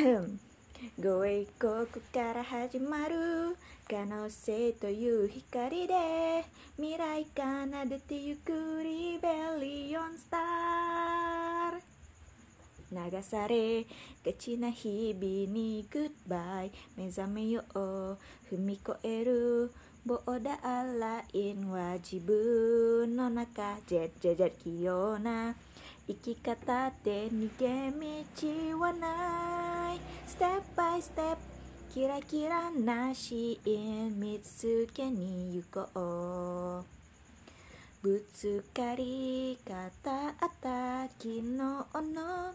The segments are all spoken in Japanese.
ごえここから始まる。可能性という光で。未来奏でてゆくリベリオンスター。流されがちな日々にグッバイ。目覚めよう。踏み越える。ボーダーラインは自分の中。ジェッジェジェ器用な。生き方って逃げ道はない。ステップバイステップキラキラなシーン見つけに行こう。ぶつかり方あった昨日の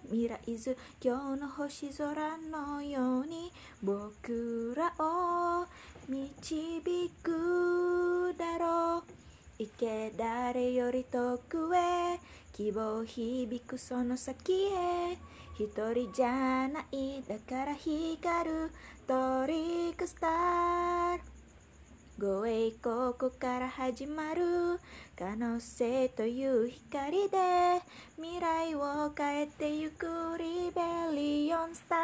未来図今日の星空のように僕らを導くだろう。行け誰より遠くへ希望響くその先へ。一人じゃない。だから光る。トリックスター。ごえここから始まる可能性という光で未来を変えてゆくリベリオンスタ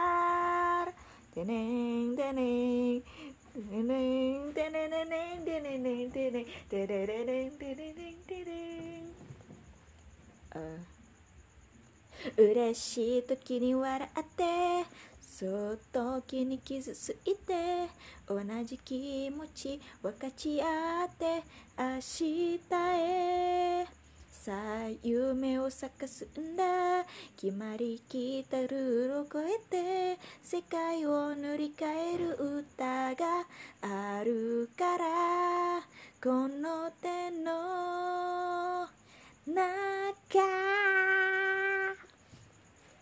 ー。てねんてねん。てねんてねねねん。てねねん。てねてれれれん。てれれん。てれん。嬉しい時に笑ってそっと気に傷ついて同じ気持ち分かち合って明日へ。さあ夢を咲かすんだ。決まりきったルールを超えて世界を塗り替える歌があるから。この手の中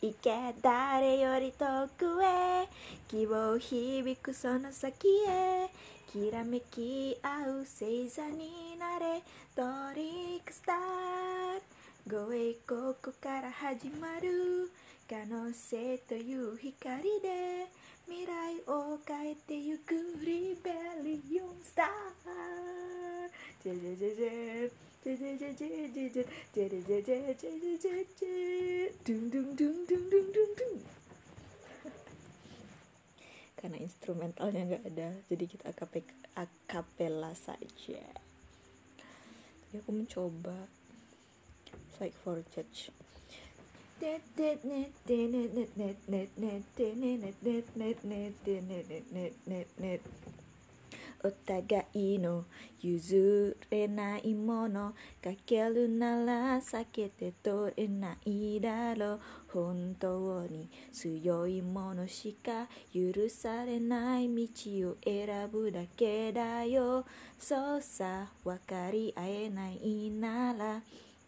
行け誰より遠くへ希望響くその先へ。きらめき合う星座になれ。トリックスター。ごえここから始まる。可能性という光で。未来を変えてゆくリベリオンスター。ジェジェジェジェ。karena instrumentalnya nggak ada jadi kita akapela saja. Jadi aku mencoba. Like for church net お互いの譲れないものかけるなら避けて取れないだろう。本当に強いものしか許されない道を選ぶだけだよ。そうさ分かり合えないなら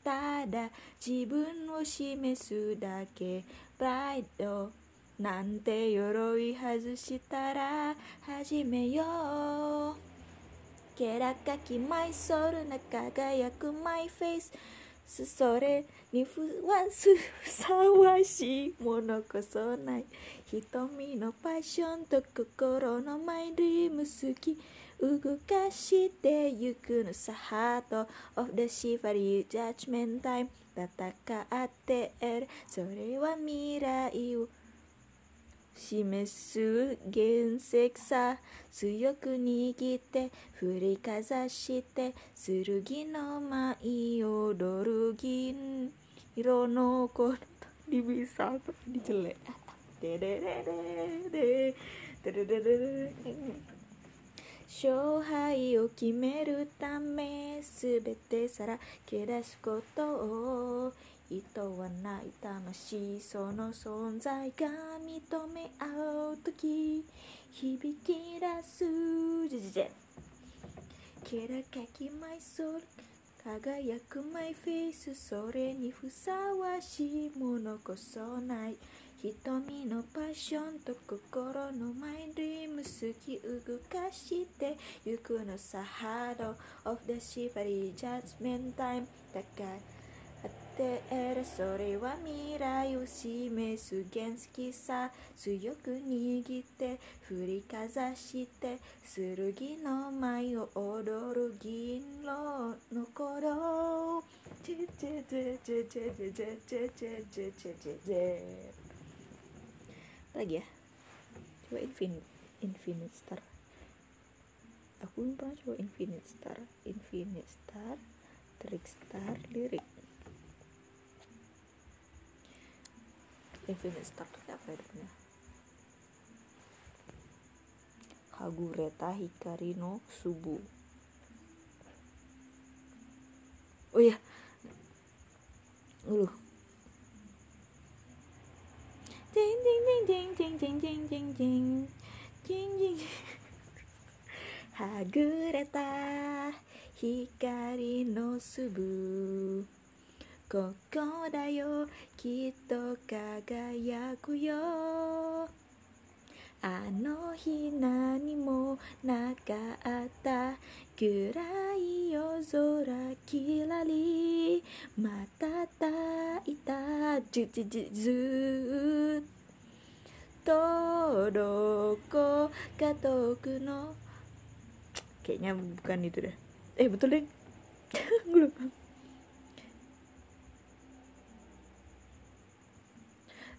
ただ自分を示すだけ。プライドなんて鎧外したら始めよう。けらかきマイソールな輝くマイフェイスそれにふわすふさわしいものこそない。瞳のパッションと心のマイリーム好き。動かしてゆくのさハート。オフ・デ・シファリー・ジャッジメンタイム戦ってる。それは未来を示す原石さ強く握って振りかざして剣の舞踊る銀色の子に bisa di jelek de 勝敗を決めるためすべてさらけ出すことを意図はない魂その存在が認め合う時響き出す。じゃじゃじゃ。キラかきマイソール輝くマイフェイスそれにふさわしいものこそない。瞳のパッションと心のマイドリーム好き動かしてゆくのさハードオフ・デ・シファリー・ジャッジメンタイム。だからってえるそれは未来を示す原石さ強く握って振りかざして剣の舞を踊る銀色の頃チェチェチェチェチェチェチェチェチェチェチェチェ lagi ya coba infinite infinite star aku belum pernah coba infinite star infinite star trick star lirik infinite star tuh kayak apa ya Kagureta Hikari no Subu. Oh iya. Uluh. Ding ding ding ding ding ding ding ding ding. Ding ding. Hagureta Hikari no Subu. ここだよきっと輝くよあの日何もなかった暗い夜空きらりまたたいたじじじずっとどこか遠くの kayaknya bukan itu deh. Eh betul deh. Gue lupa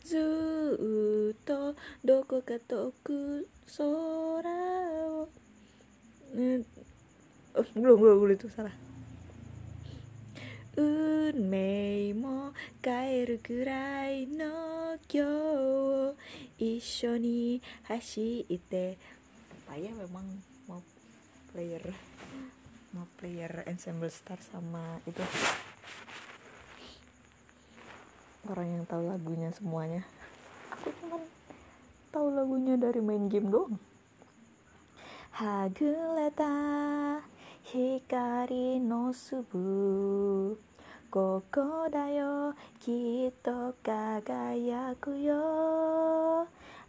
ずっとどこか遠く空を、ね、oh, belum belum belum itu salah 運命も変えるくらいの今日を一緒に走って saya memang mau player mau player ensemble star sama itu orang yang tahu lagunya semuanya. Aku cuma tahu lagunya dari main game doang. Haguleta hikari no subu. Koko da yo kito kagayaku yo.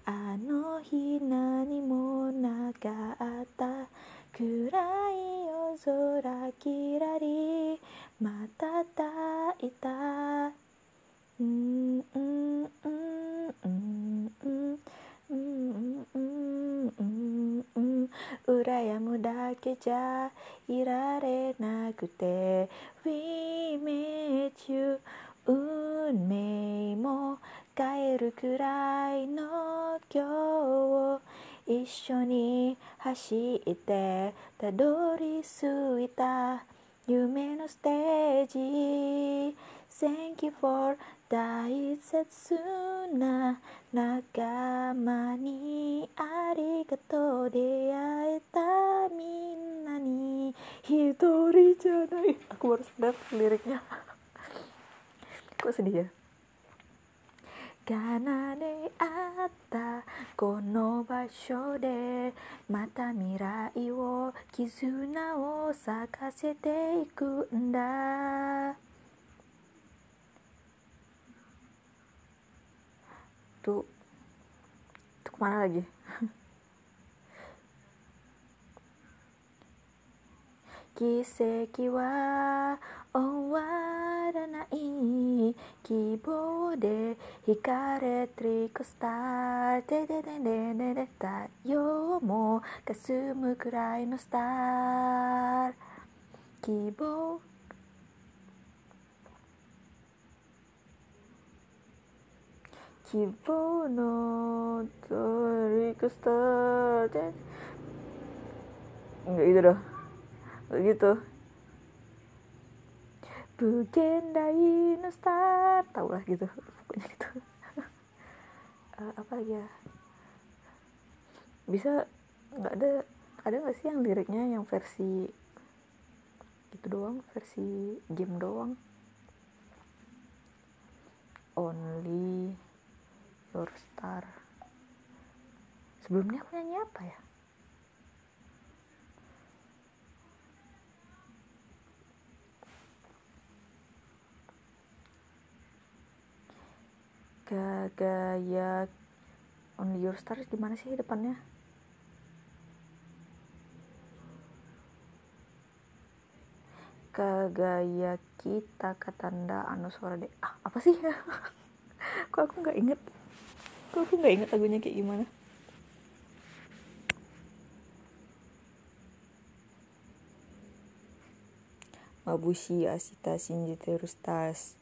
Ano hi nani mo nakata Kurai yo zora kirari. Matata ita. 羨むだけじゃいられなくて We met you 運命も変えるくらいの今日を一緒に走ってたどり着いた夢のステージ Thank you for 大切な仲間にありがとう出会えたみんなに。一人じゃない。Aku baru sadar liriknya. Kok sedih ya? 奏であったこの場所でまた未来を絆を咲かせていくんだ itu itu ke mana lagi? Kiseki wa owaranai Kibo de hikare trick star De de de de de de Tayo mo kasumu kurai no star. Kibo Kibono Enggak gitu dong. Enggak gitu. Bukan no start Tau lah gitu. Pokoknya gitu. Uh, Apa aja? Ya? Bisa Enggak ada Ada enggak sih yang liriknya yang versi Gitu doang? Versi game doang? Only Your Star sebelumnya aku nyanyi apa ya? Gaya Only Your Star gimana sih depannya? Kagaya kita katanda anuswara de ah apa sih? Kok aku nggak inget kok aku nggak inget lagunya kayak gimana Mabushi Asita Shinjiteru Stars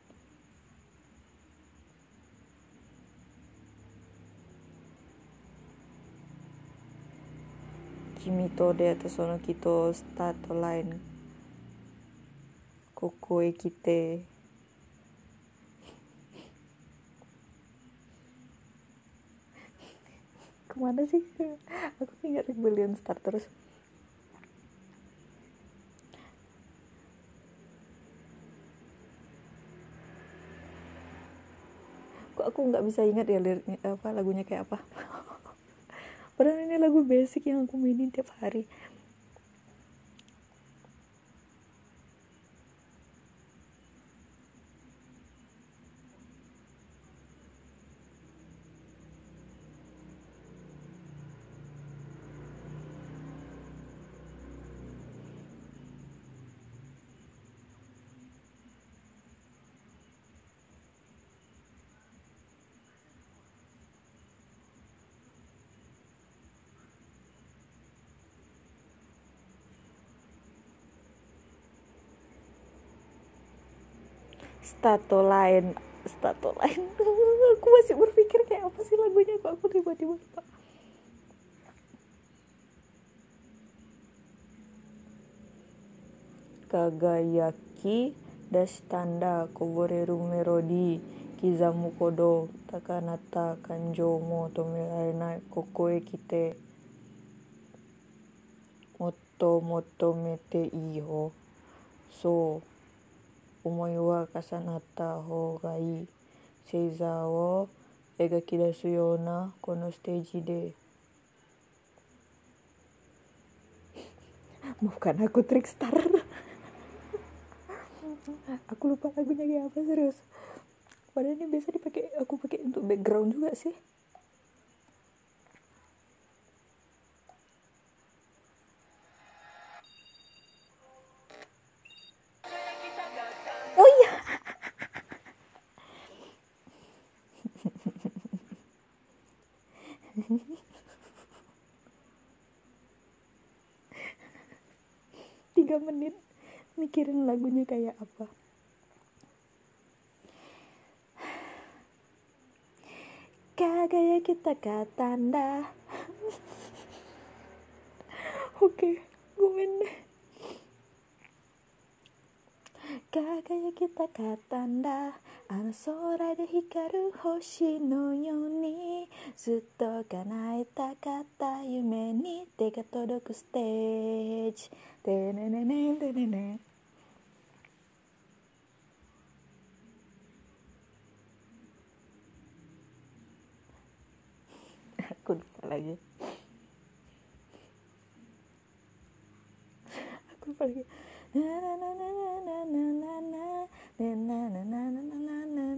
君と出会ったその木とスタートラインここへ来て Ke mana sih? Aku ingat Rebellion Star terus. Kok aku nggak bisa ingat ya liriknya apa lagunya kayak apa? Padahal ini lagu basic yang aku mainin tiap hari stato lain. Stato lain. Aku masih berpikir kayak apa sih lagunya kok aku tiba-tiba lupa. Kagayaki dashitanda koboreru melodi kizamu kodo takanata kanjou mo tomerarenai koko e kite. Motto motomete iyo so 思いは重なった方がいい星座を描き出すようなこのステージで bukan aku trickstar aku lupa lagunya kayak apa serius padahal ini biasa dipakai aku pakai untuk background juga sih 3 menit mikirin lagunya kayak apa. Kagaya kita katanda oke okay, kagak ya kita katanda あの空で光る星のようにずっと叶えたかった夢に手が届くステージ。てねねねねねね aku lupa lagi aku lupa lagi ななななななな。ねななななななな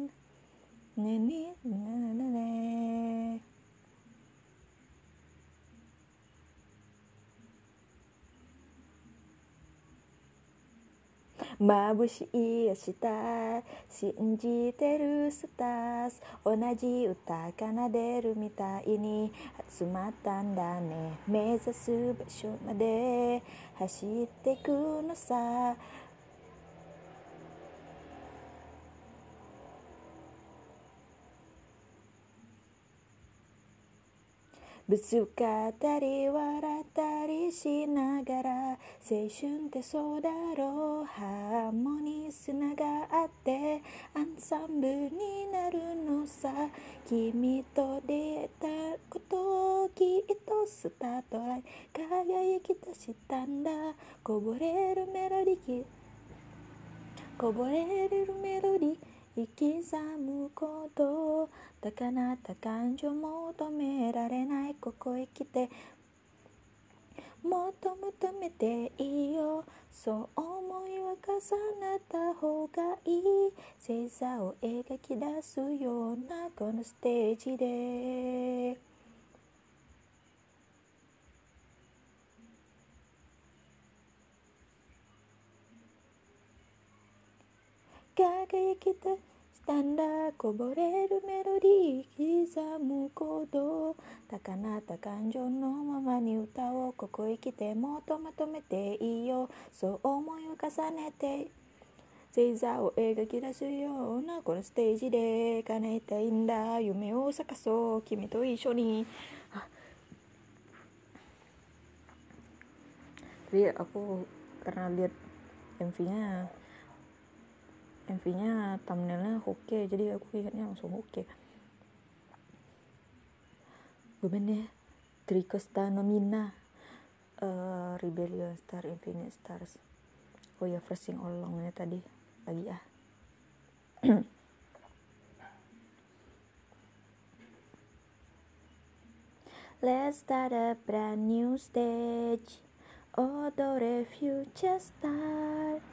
ねねなななね眩しい明日信じてるスタース同じ歌奏でるみたいに集まったんだね。目指す場所まで走ってくのさ。ぶつかったり笑ったりしながら青春ってそうだろう。ハーモニー砂があってアンサンブルになるのさ。君と出会えたことをきっとスタートライン輝き出したんだ。こぼれるメロディーこぼれるメロディー。生きざむこと。高鳴った感情求められないここへ来て。もっと求めていいよ。そう思いは重なった方がいい。星座を描き出すようなこのステージで。輝きた。したんだこぼれるメロディー刻む鼓動。高鳴った感情のままに歌をここへ来てもっとまとめていいよ。そう思いを重ねて星座を描き出すようなこのステージで叶えたいんだ。夢を咲かそう。君と一緒に。tapi aku karena liat MV-nya MV-nya thumbnailnya oke jadi aku ingatnya langsung oke Gimana Tricosta nomina uh, Rebellion Star Infinite Stars. Oh ya first sing alongnya tadi. Lagi ah. Let's start a brand new stage. Odore future star.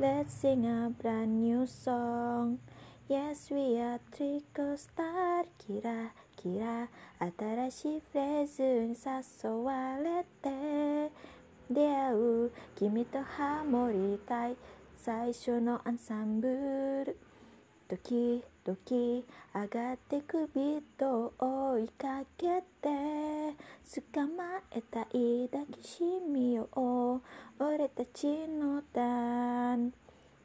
Let's sing a brand new song. Yes, we are Trico Star. キラキラ新しいフレーズに誘われて出会う君とハモりたい最初のアンサンブル時々上がってくビートを追いかけて捕まえたい抱きしみよう俺たちのターン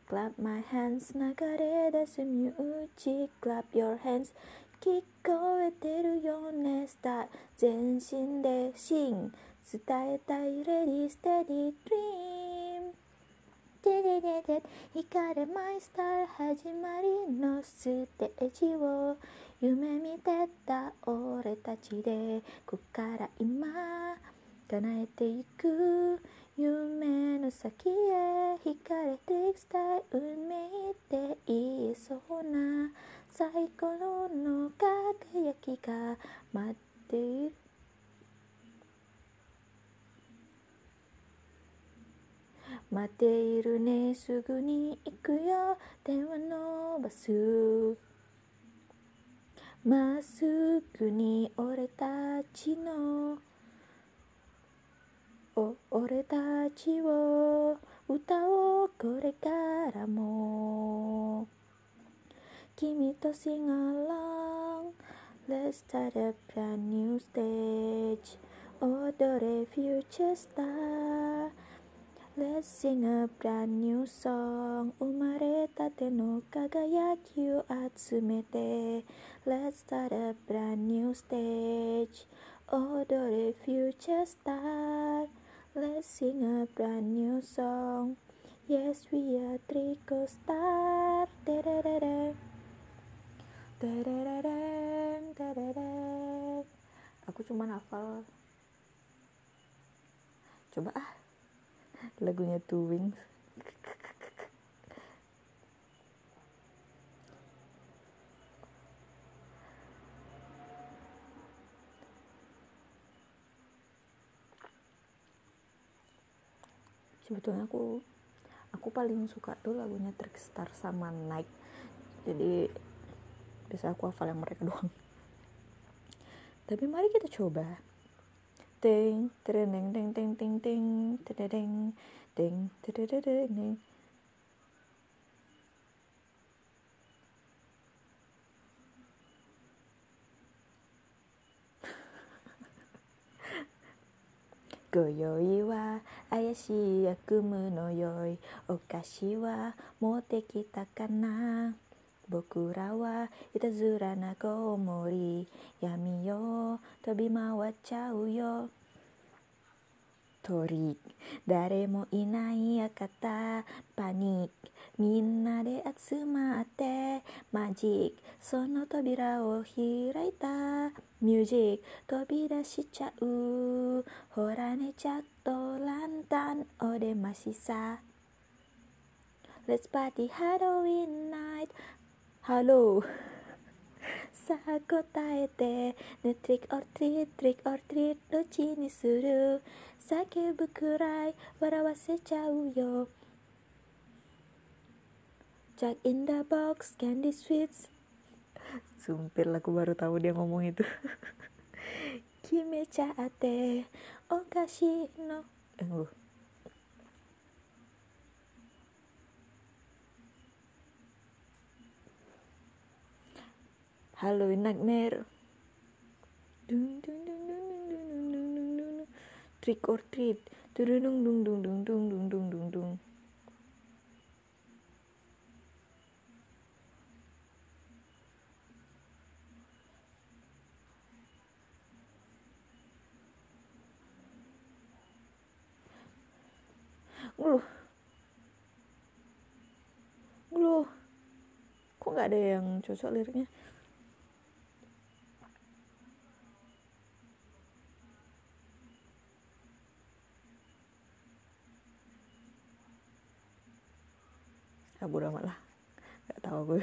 Clap my hands 流れ出すミュージック Clap your hands 聞こえてるよね。スター全身でシン。伝えたい。レディステディドリームでででで光れマイスター始まりのステージを夢見てた俺たちでこっから今叶えていく。夢の先へ惹かれていく。スタイル運命って言いそうな最高の輝きが待っている待っているね。すぐに行くよ。電話伸ばすまっすぐに俺たちの。お俺たちを。歌おうこれからも。君と sing along Let's start a brand new stage. 踊れ future star. Let's sing a brand new song 生まれたての輝きを集めて Let's start a brand new stage 踊れ future star Let's sing a brand new song Yes we are Trico Star Aku cuma hafal Coba ah lagunya Two Wings. Sebetulnya aku aku paling suka tuh lagunya Trickstar sama Night jadi bisa aku hafal yang mereka doang. Tapi mari kita coba テンテレレンテンテンテンテンテレレンテンテレレレレレご用意は怪しい悪夢のよいお菓子は持ってきたかな僕らはいたずらな子守闇よ飛び回っちゃうよ鳥誰もいない館パニックみんなで集まってマジックその扉を開いたミュージック飛び出しちゃうほらねちゃっとランタンお出ましさ Let's party Halloween night. Halo. さあ答えて、ね、trick or treat, trick or treat yo, Jack in the box, candy sweets. Sumpir lah, aku baru tahu dia ngomong itu. Kimi chaate, okashi no Eh. Halloween Nightmare dung dung dung dung dung dung dung dung dung dung trick or treat dung dung dung dung dung dung dung dung dung dung ngeluh ngeluh kok nggak ada yang cocok liriknya ya bodo amat lah. Nggak tahu gue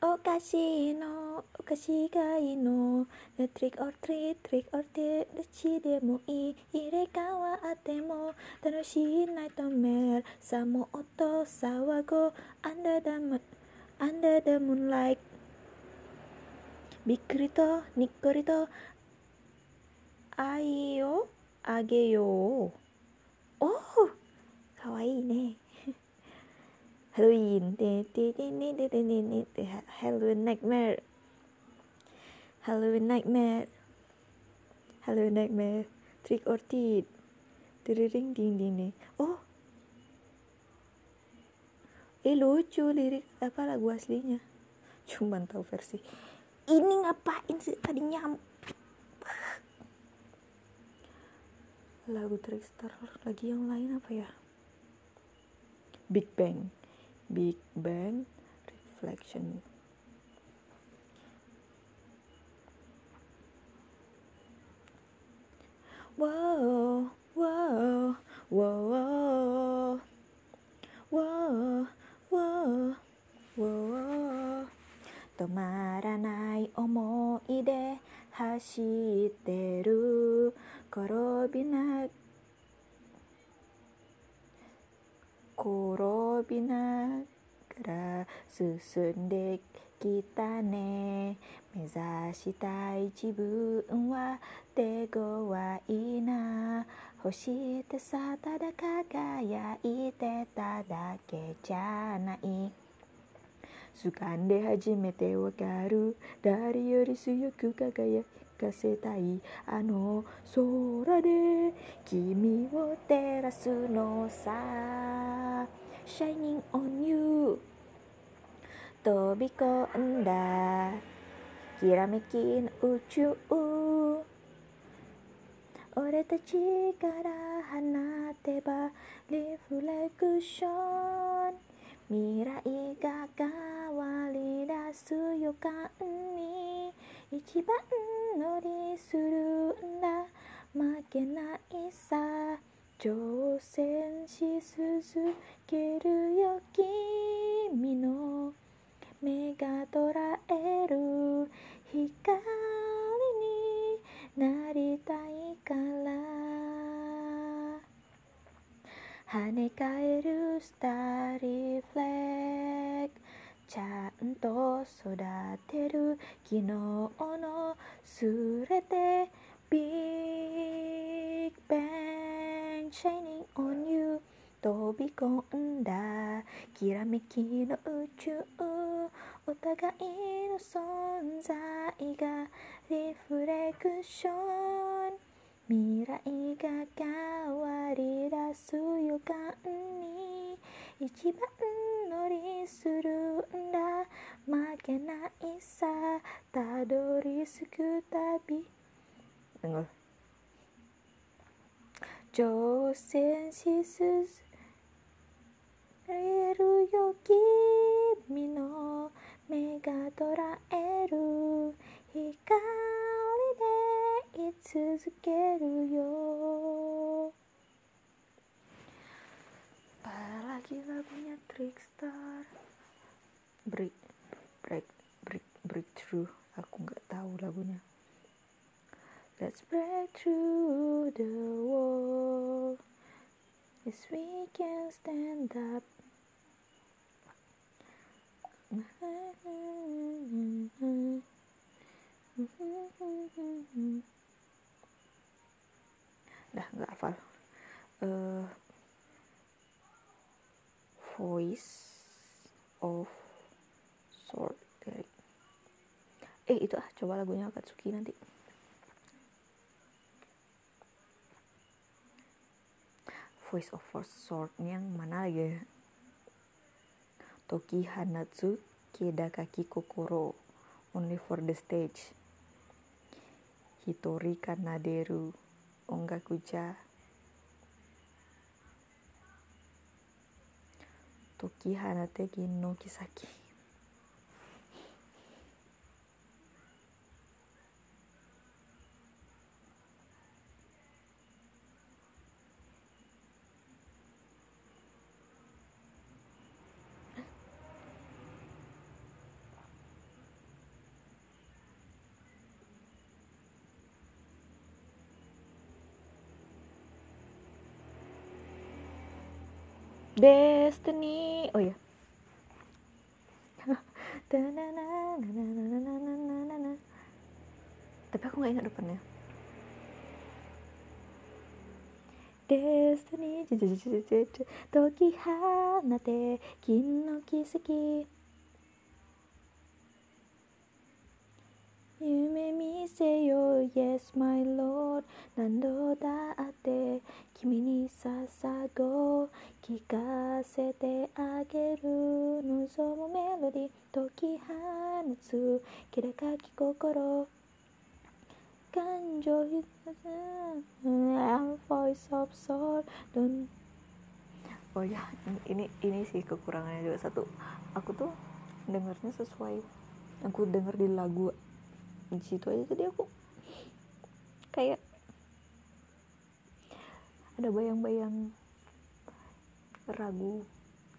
Okashino, kasino, oh, no The trick or treat, trick or treat. Dechi demo i, hirekawa atemo. Tanoshii mer Samo oto, sawago. Under the, under the moonlight. Bikrito, nikorito Ai yo, yo おおかわいいねハロウィンででででででででハロウィンナイトメアハロウィンナイトメアハロウィンナイトメアトリックオーティーデリリンディンディンディン oh. Eh lucu lirik apa lagu aslinya? Cuman tahu versi. Ini ngapain sih? Tadi nyam lagu Trickstar lagi yang lain apa ya Big Bang Big Bang Reflection Wow, wow, wow, wow, wow, wow 止まらない思い出走ってる 転びな転びながら進んできたね。目指したい自分は手強いな。星ってさただ輝いてただけじゃない。掴んで初めてわかる。誰より強く輝くかせたい。あの空で君を照らすのさ。Shining on you 飛び込んだ。きらめきの宇宙。俺たちから放てばリフレクション。未来が変わり出す予感に。一番乗りするんだ。負けないさ挑戦し続けるよ君の目が捉える光になりたいから。跳ね返るスターリフレク。ちゃんと育てる昨日のすれて。Big Bang Shining on you. 飛び込んだきらめきの宇宙。お互いの存在がリフレクション未来が変わり出す予感に一番乗りするんだ。負けないさたどり着く旅.挑戦し続けるよ君の目が捉える光で居続けるよ Apalagi lagunya Trickstar Break Break Break Breakthrough Aku nggak tahu lagunya Let's break through the wall Yes we can stand up Dah nggak hafal. Eh, Voice of Sword dari Eh itu ah coba lagunya Akatsuki nanti. Voice of Sword yang mana lagi? Ya? Toki Hanatsu Kedakaki Kokoro Only for the stage Hitori Kanaderu Ongakuja. Toki Hanateki no Kisaki. き放て銀の木先デスティニー oh ya tapi aku nggak ingat depannya Destiny 解き放て金の奇跡夢見せよ Yes my lord 何度だって君に捧ごう聞かせてあげる望むメロディ解き放つきらかき心感情ひたす voice of soul don't oh ya ini ini sih kekurangannya juga satu aku tuh dengarnya sesuai aku denger di lagu di situ aja tadi aku kayak ada bayang-bayang ragu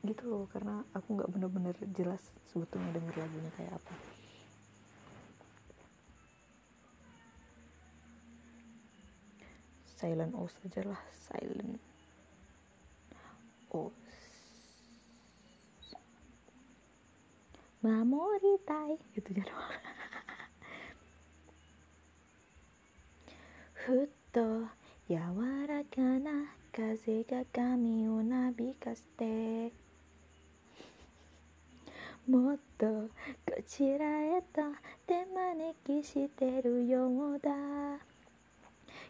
gitu loh karena aku nggak bener-bener jelas sebetulnya denger lagunya kayak apa. Silent O sajalah silent O. Mamori tai gitu ya doang. Hutto. 柔らかな風が髪をなびかせて。もっとこちらへと手招きしてるようだ。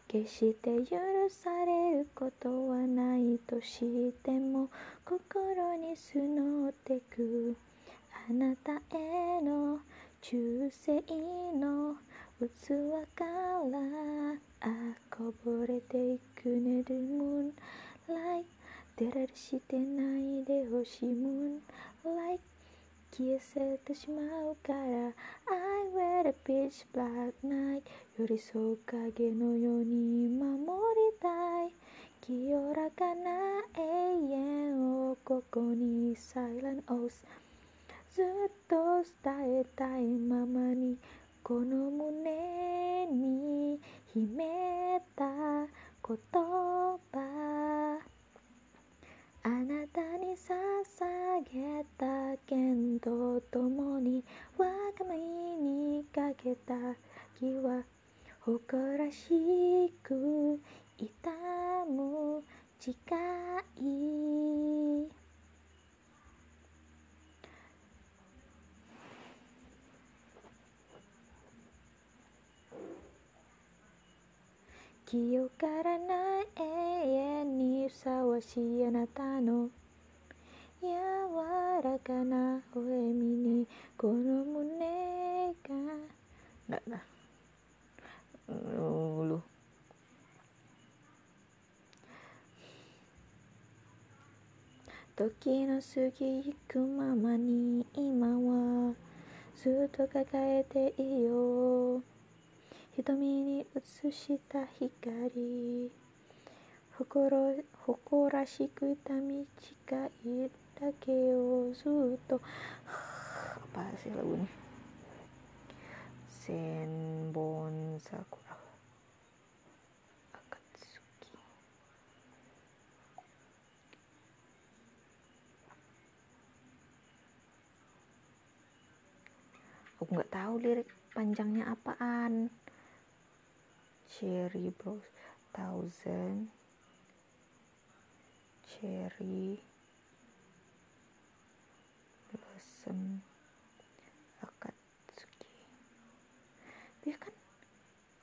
決して許されることはないとしても心に募ってく。あなたへの忠誠の器からあこぼれていくねるムーンライト照らしてないでほしいムーンライト消えせてしまうから。I wear a pitch black night 寄り添う影のように守りたい。清らかな永遠をここに Silent Oath ずっと伝えたいままにこの胸に秘めた言葉。あなたに捧げた剣とともに我が身にかけた気は誇らしく痛む誓い。清からない永遠にふさわしいあなたの柔らかな微笑みにこの胸がなな。時の過ぎゆくままに今はずっと抱えていいよ瞳に映した光誇誇らしくみ近いだけをずっと apa sih lagu ini Senbon Sakura Akatsuki aku nggak tahu lirik panjangnya apaan cherry bros thousand cherry blossom akatsuki. Dia kan?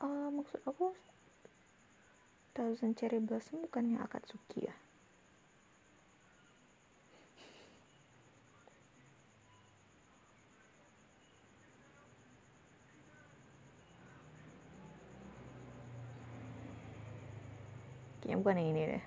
Uh, maksud aku thousand cherry blossom bukannya akatsuki ya kayaknya bukan yang ini deh.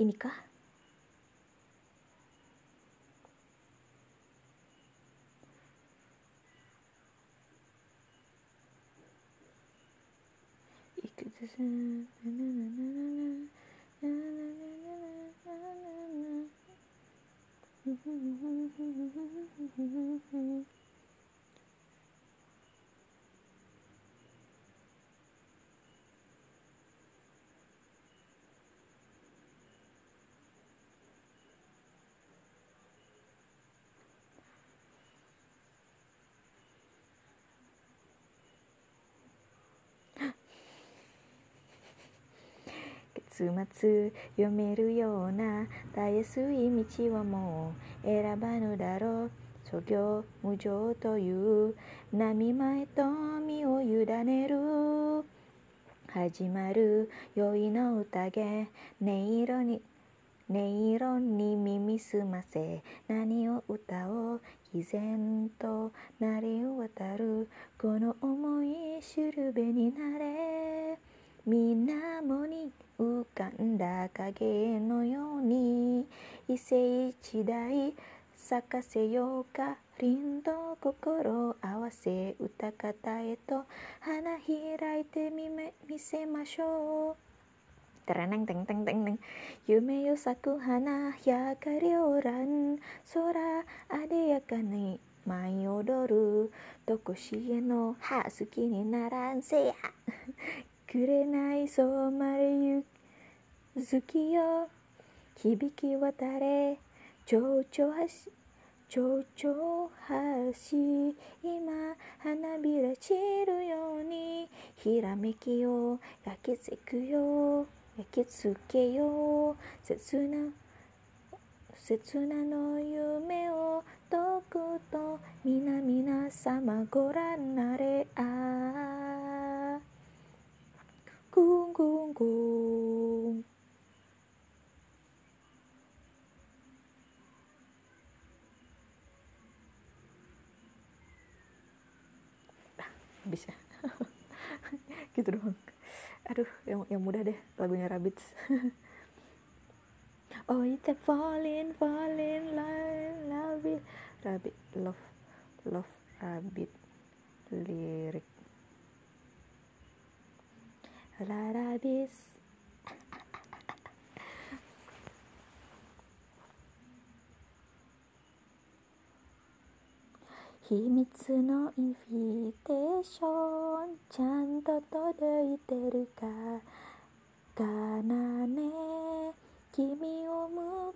Inikah? Ikut 結末読めるようなたやすい道はもう選ばぬだろう諸行無常という波前と身を委ねる始まる酔いの宴音色に音色に耳すませ何を歌おう毅然となり渡るこの思いしるべになれ水面に浮かんだ影のように一世一代咲かせようか凛と心合わせ歌方へと花開いてみめ見せましょう。Tereneng teng teng teng teng 夢よ咲く花やかりおらん。空あでやかに舞い踊る。とこしえの葉好きにならんせや。くれないそうまれゆ好きよ。響き渡れ。蝶々橋蝶々橋今花びら散るようにひらめきを焼きつくよ焼きつけよう。切な切なの夢を解くと皆々様ご覧なれあ Gung gung gung. Nah, bisa ya. gitu dong. Aduh, yang yang mudah deh lagunya Rabbits. oh, it's a falling, falling, love, love, rabbit, love, love, rabbit, lirik la rabbits 秘密のインフィテーションちゃんと届いてるか。かなね君を迎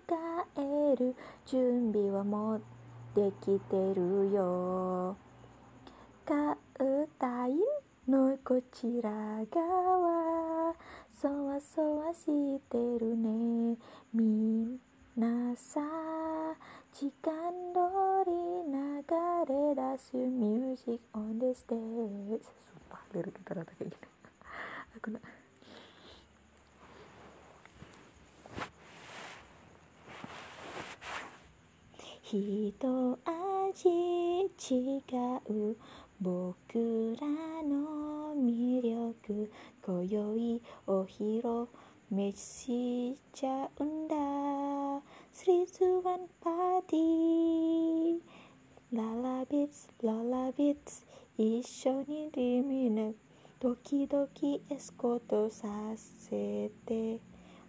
える。準備はもうできてるよ。カウタイのこちら側そわそわしてるね。みんなさ時間通り流れ出すミュージックオンデステージスーパーレル味違う。僕らの魅力今宵お披露目しちゃうんだ。スリーツワンパーティーララビッツララビッツ。一緒にリミネ時々エスコートさせて。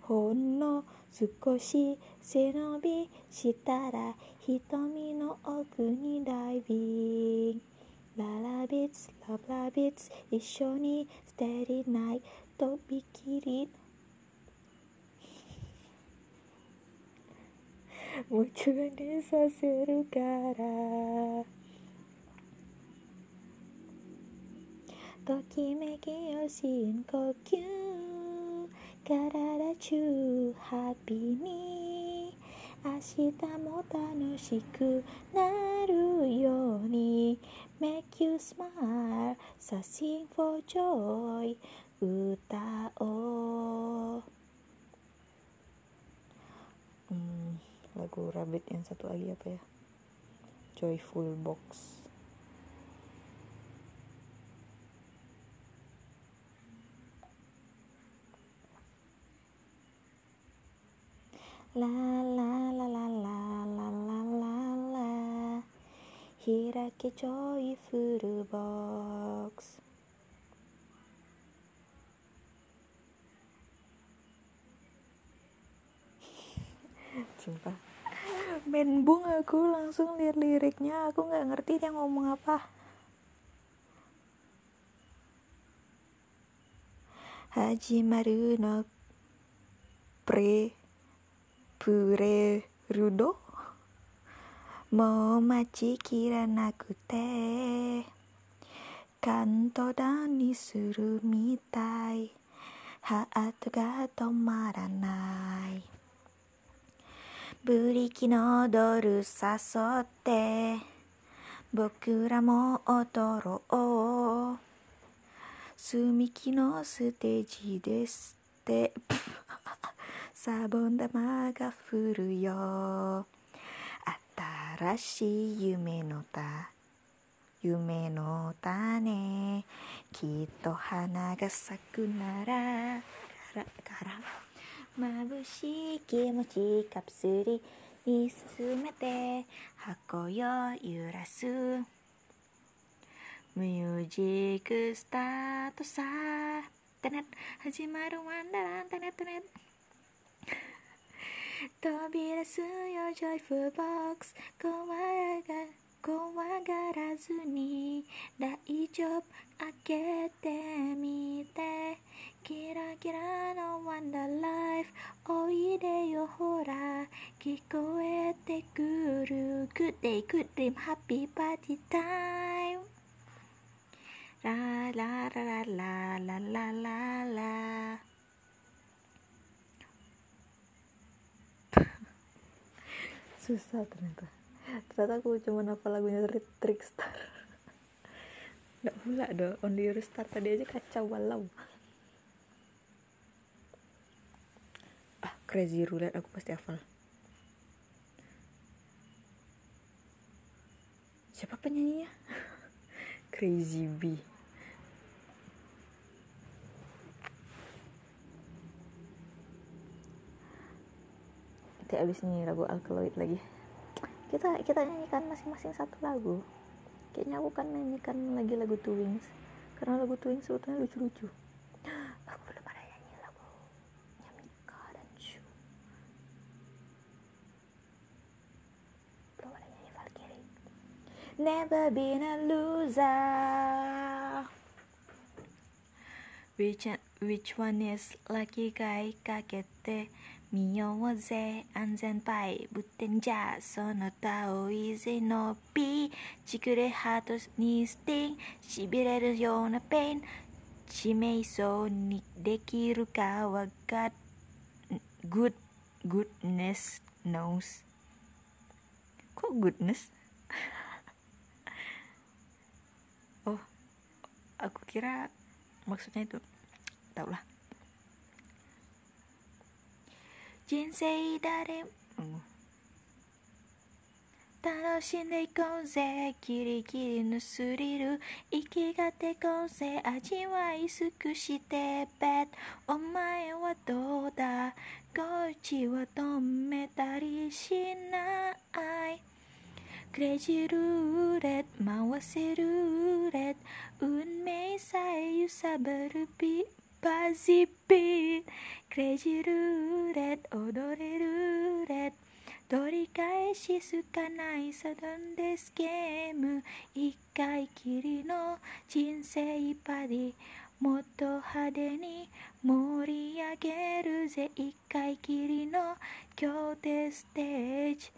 ほんの少し背伸びしたら瞳の奥にダイビング。ララビッツラブラビッツ一緒にステディナイとびきり夢中にさせるからときめきを深呼吸体中ハッピーに明日も楽しくなるように Make you smile, so sing for joy 歌おう hmm, lagu Rabbit yang satu lagi apa ya Joyful Box La la la la la la la la la 開けジョイフルボックス sumpah menbung aku langsung lihat liriknya aku nggak ngerti dia ngomong apa Hajimaru no pre プレルド？もう待ちきらなくて。カントダウンにするみたい。ハートが止まらない。ブリキのドル誘って。僕らも踊ろう。積み木のステージですって。サボン玉が降るよ。新しい夢のた夢の種。きっと花が咲くならからから。眩しい気持ちカプセルに進めて箱を揺らす。ミュージックスタートさ。始まるワンダランテネットネッ。ト 飛び出すよジョイフルボックス。怖が怖がらずに大丈夫開けてみて。キラキラのワンダーライフおいでよほら。聞こえてくる。Good day, good dream, happy party time ラララララララララ。Susah ternyata. Ternyata aku cuma apa lagunya Trickstar. Nggak pula dong Only Restart tadi aja kacau walau. Crazy Roulette aku pasti hafal. Siapa penyanyinya? Crazy B Nanti abis ini lagu Alkaloid lagi. Kita kita nyanyikan masing-masing satu lagu. Kayaknya aku kan nyanyikan lagi lagu Twins. Karena lagu Twins sebetulnya lucu-lucu. Never been a loser. Which, which one is lucky guy? かけてみようぜ安全パイぶってんじゃその他を以前の B ちくれハートにスティンしびれるようなペン致命そうにできるかわか good goodness knows kok goodness oh aku kira maksudnya itu tau lah 人生誰も楽しんでいこうぜ。キリキリのスリル。息がてこうぜ。味わい尽くしてベッお前はどうだ。こっちは止めたりしない。クレジルーレット。回せるレット。運命さえ揺さぶるビーバジビークレイジルーレット踊れるレット取り返しすかないサドンデスゲーム。一回きりの人生パディ。もっと派手に盛り上げるぜ。一回きりの今日でステージ。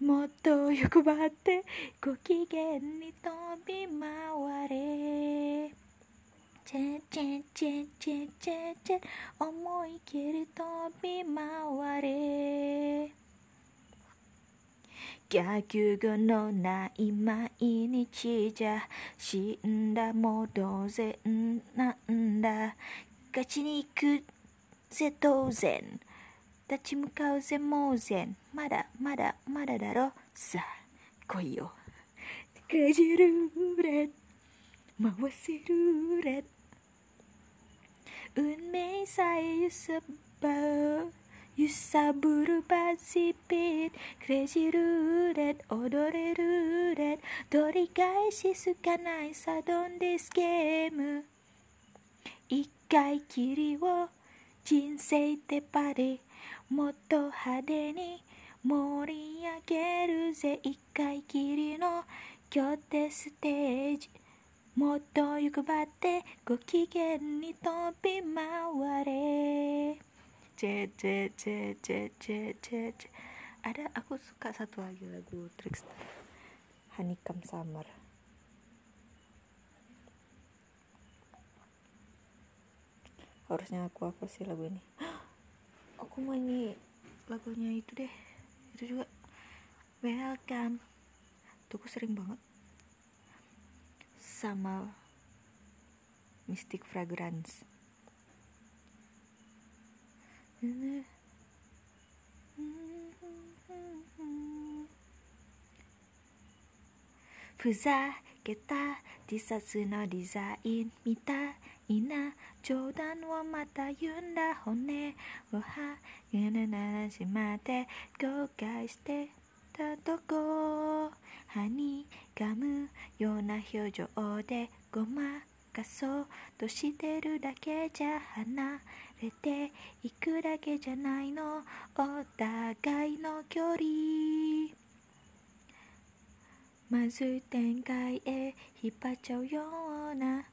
もっと欲張ってご機嫌に飛び回れ。チェチェチェチェチェチェ思い切り飛び回れ逆語のない毎日じゃ死んだも同然なんだ勝ちに行くぜ当然立ち向かうぜもうぜまだまだまだだろさあ来いよかじるれ回せるれ運命さえ揺さば揺さぶるバズピックレジルーレッ踊れるレッ取り返しすかないサドンデスゲーム。一回きりを人生ってパリもっと派手に盛り上げるぜ。一回きりの拠点ステージ。もっと欲張ってご機嫌に飛び回れc c c c c c c ada aku suka satu lagi lagu Trickster Honeycomb Summer harusnya aku apa sih lagu ini aku mau nyanyi lagunya itu deh itu juga welcome tuh aku sering banget Sama Mystic Fragrance. ふざけた T シャツのデザインみたいな冗談をまた言うんだ骨をはゆなならしまって後悔してたとこ歯に噛むような表情でごまかそうとしてるだけじゃ離れていくだけじゃないのお互いの距離。まずい展開へ引っ張っちゃうような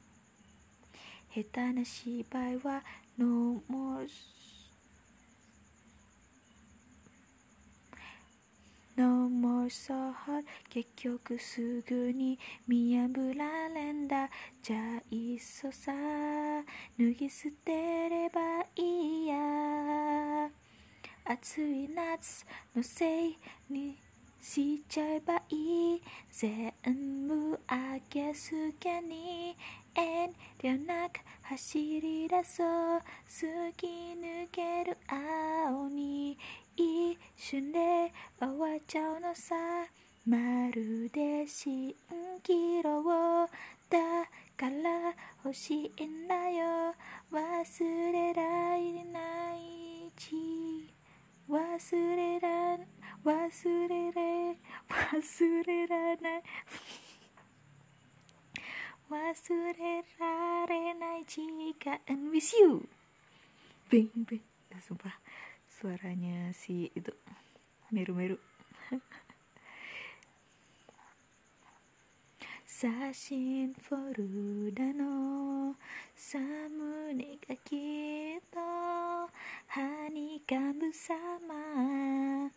下手な芝居は No more No more so hot 結局すぐに見破られんだ。じゃあいっそさ脱ぎ捨てればいいや。暑い夏のせいにしちゃえばいい。全部あげすけに。遠慮なく走り出そう。突き抜ける青に。一瞬で終わっちゃうのさ。まるで蜃気楼だから欲しいんだよ。忘れられないち。忘れら忘れれ忘れらない。忘れられない時間。With you bing bing sumpah suaranya si itu meru-meru. 写真フォルダのサムネがきっとハニカム様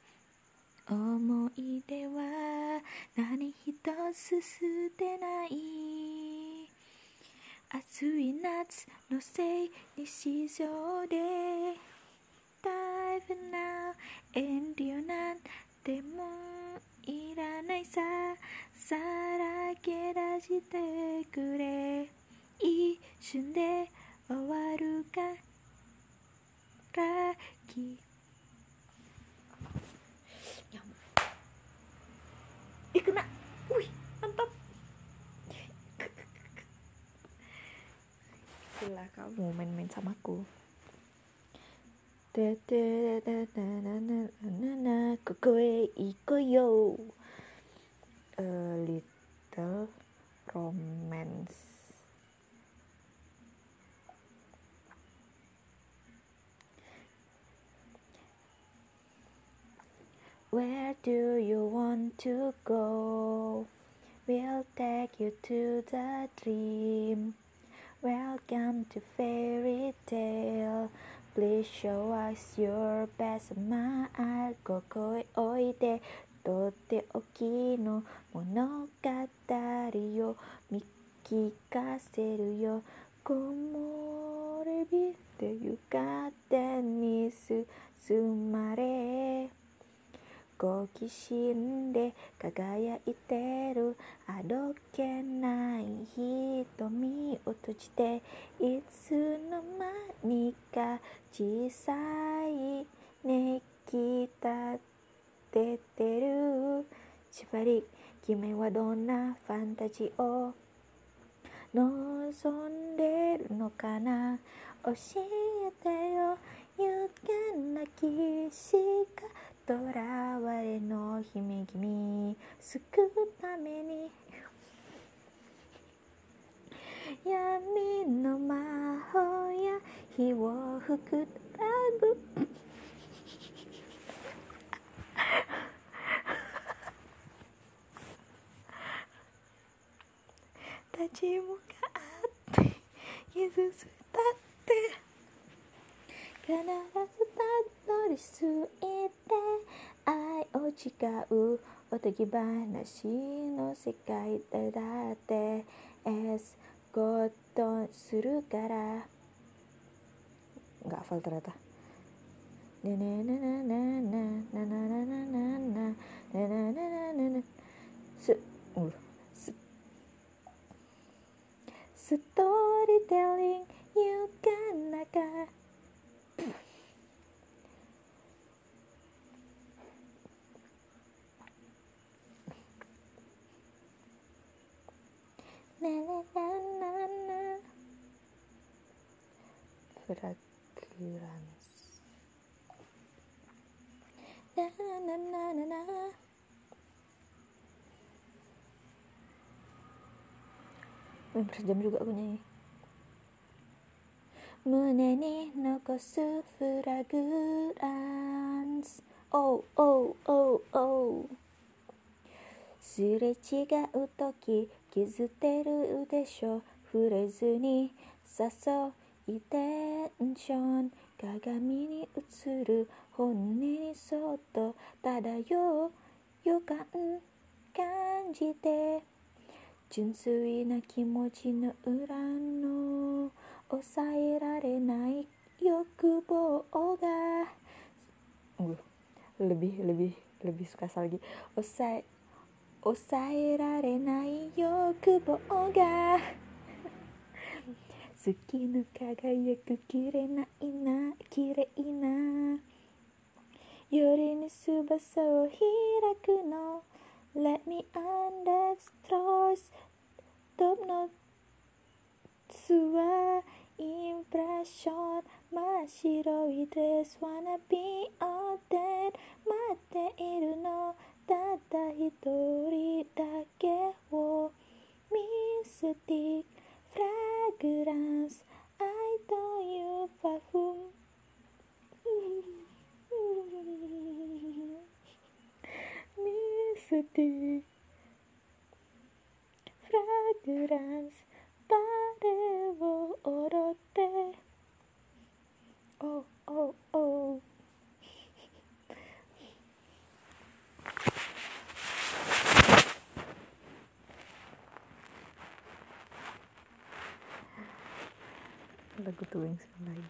思い出は何一つ捨てない暑い夏のせいに市場でだいぶな遠慮なんてもいらないささらけ出してくれ一瞬で終わるからき Ih kena Wih mantap Gila kamu main-main sama aku A little romance Where do you want to go? We'll take you to the dream. Welcome to fairy tale. Please show us your best smile. ここへおいで。とっておきの物語を見聞かせるよ。木漏れ日で床手に進まれ。好奇心で輝いてるあどけない瞳を閉じていつの間にか小さいねきたててる縛り君はどんなファンタジーを望んでるのかな教えてよ勇敢な騎士が囚われの姫君救うために闇の魔法や火を吹くラブ立ち向かって傷つたって必ずたどり着いて愛を誓うおとぎ話の世界だってエスコットンするから nggak hafal ternyata se uh, se storytelling you can 中 fragrance na na na na na Hampir sejam juga aku nyanyi 胸に残すフラグランス Oh oh oh oh すれ違う時 気づてるでしょ。触れずに誘いテンション。鏡に映る本音にそっと。漂う予感感じて。純粋な気持ちの裏の抑えられない欲望が。lebih lebih lebih sekasar lagi 抑え抑えられない欲望が。月の輝く綺麗ないな綺麗な。夜に翼を開くの。Let me under stars Top note はインプレッション真っ白いドレス。Wanna be all that 待っているの。たった一人だけをミスティックフラグランス I don't you perfume ミスティックフラグランスバレを踊って。Oh oh oh lagu tuh yang lain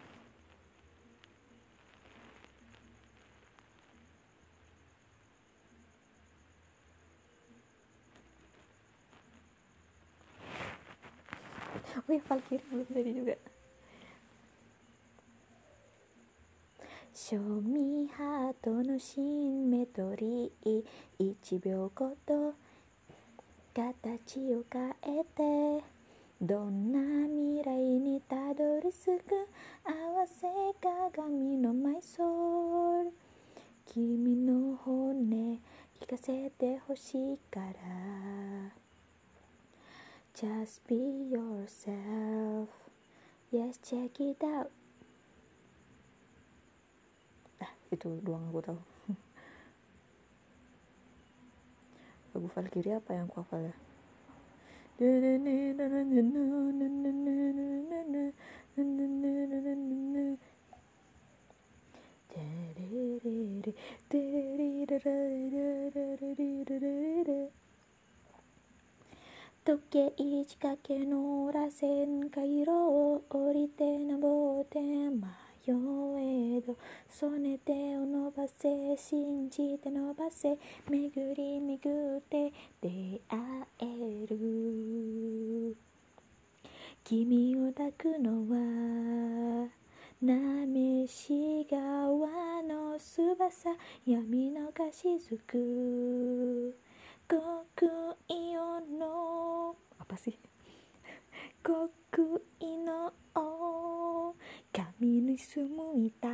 Wih, Valkyrie belum tadi juga. Show me heart のシンメトリー1秒ごと形を変えて どんな未来にたどり着く合わせ鏡のマイソウル君の骨聞かせてほしいから Just be yourself. Yes, check it out. Ah, itu doang aku tahu. Lagu Valkyrie apa yang aku hafal ya? 時計仕掛けの螺旋回路を降りて登ってま迷えどそねてを伸ばせ信じて伸ばせ巡り巡って出会える。君を抱くのはなめし川の翼闇のがしずく極意の apa sih 極意の神に住みた。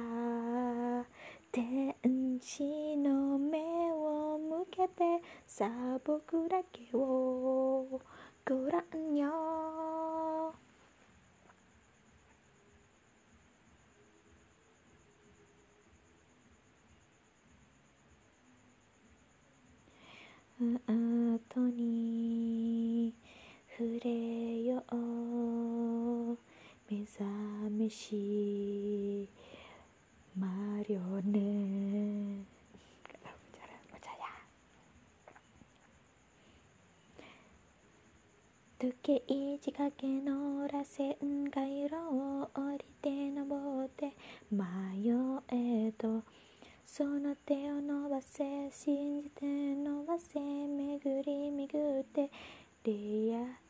天使の目を向けてさあ僕だけを。ご覧よ。後に触れよう。目覚めしマリオネ時計仕掛けの螺旋回路を降りて登って迷えとその手を伸ばせ信じて伸ばせ巡り巡ってレア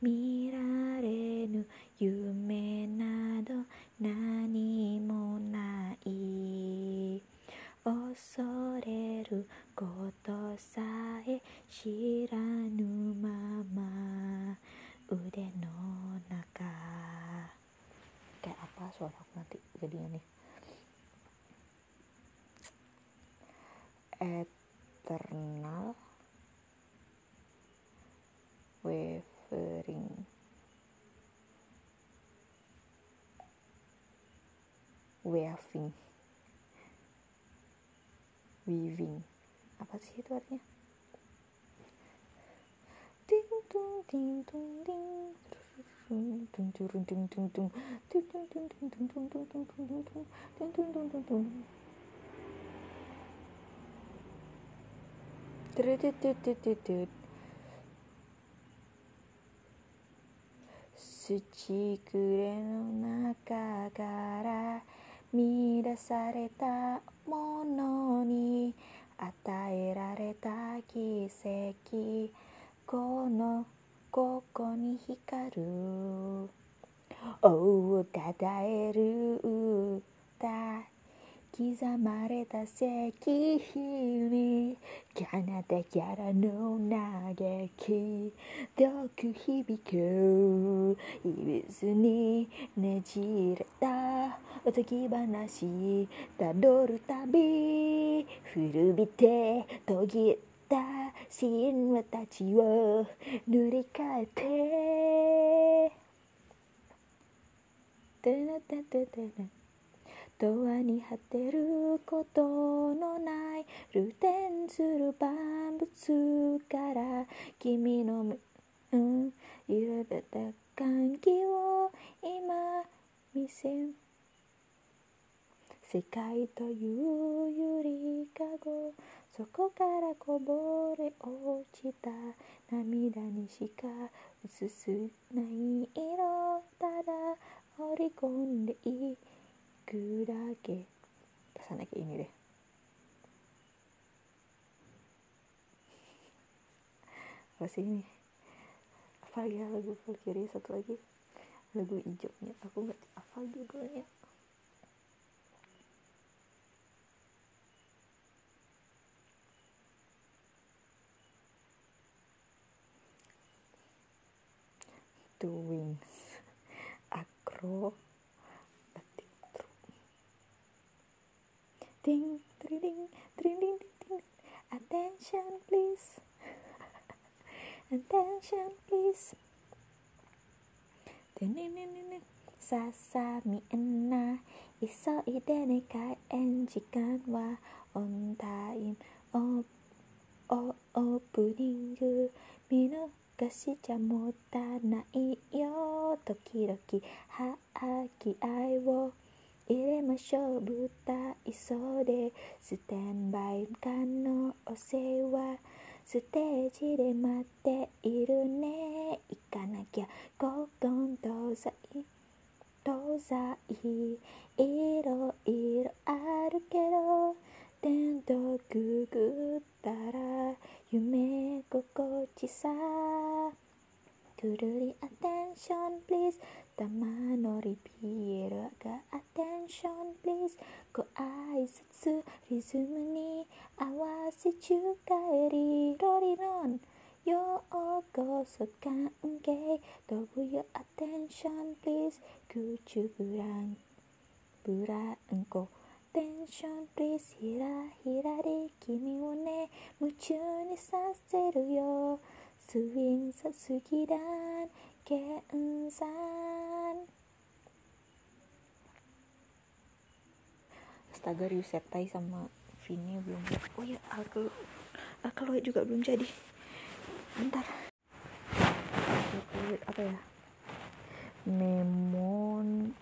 見られぬ夢など何もない恐れることさえ知らぬまま腕の中 kayak apa suara aku nanti jadinya nih internal wavering waving weaving apa sih itu artinya ding dong ding dong ding dung dung dung dung dung dung dung dung dung dung dung dung dung dung dung dung dung ting tung ting tung ting 土くれの中から見出されたものに与えられた奇跡。このここに光る。王をたたえる歌。刻まれた石碑に彼方からの嘆き。遠く響くいびつにねじれたおとぎ話たどる旅古びて途切った神話たちを塗り替えて。てなてててな永遠に果てることのないルテンする万物から君の目うん揺れた歓喜を今見せ世界というゆりかごそこからこぼれ落ちた涙にしか映すない色ただ織り込んでいく kurage pesan lagi ini deh apa sih ini apa ya lagu Valkyrie satu lagi lagu hijaunya aku nggak apa judulnya Two Wings Acro Ding, ding, ding, ding, ding, ding. Attention, please. Attention, please. Sa sa mi enna 急いでね開演時間はオンタイムオオオープニング見逃しちゃもったないよ時々はあき合いを入れましょう舞台。袖スタンバイ間のお世話。ステージで待っているね。行かなきゃ。ゴゴン東西東西いろいろあるけど。テントくぐったら夢心地さ。くるりアテン attention please. たまのリピエルが attention please. ご挨拶リズムに合わせ中帰りロリロンようこそ関係飛ぶよ attention please. 空ブランブランコテンションプリースひらひらで君をね夢中にさせるよスウィンさすぎだケンさん Astaga Ryusetai sama Vini belum Oh ya Alkel Alkaloid juga belum jadi Bentar Alkaloid apa ya Memon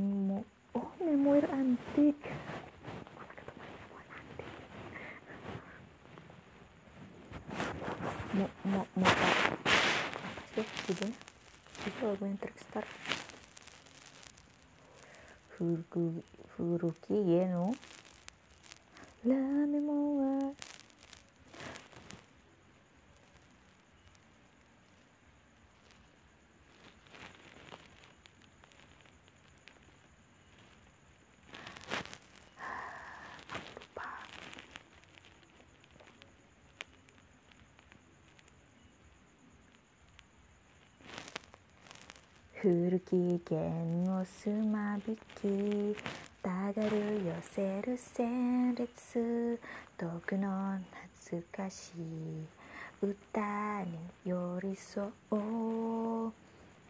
Memo oh memoir antik mau mau mau apa? Sih judulnya? Itu lagu yang Trickstar. Furuki Furuki Geno La memoir 古き弦をすまびきたがる寄せる旋律遠くの懐かしい歌に寄り添う。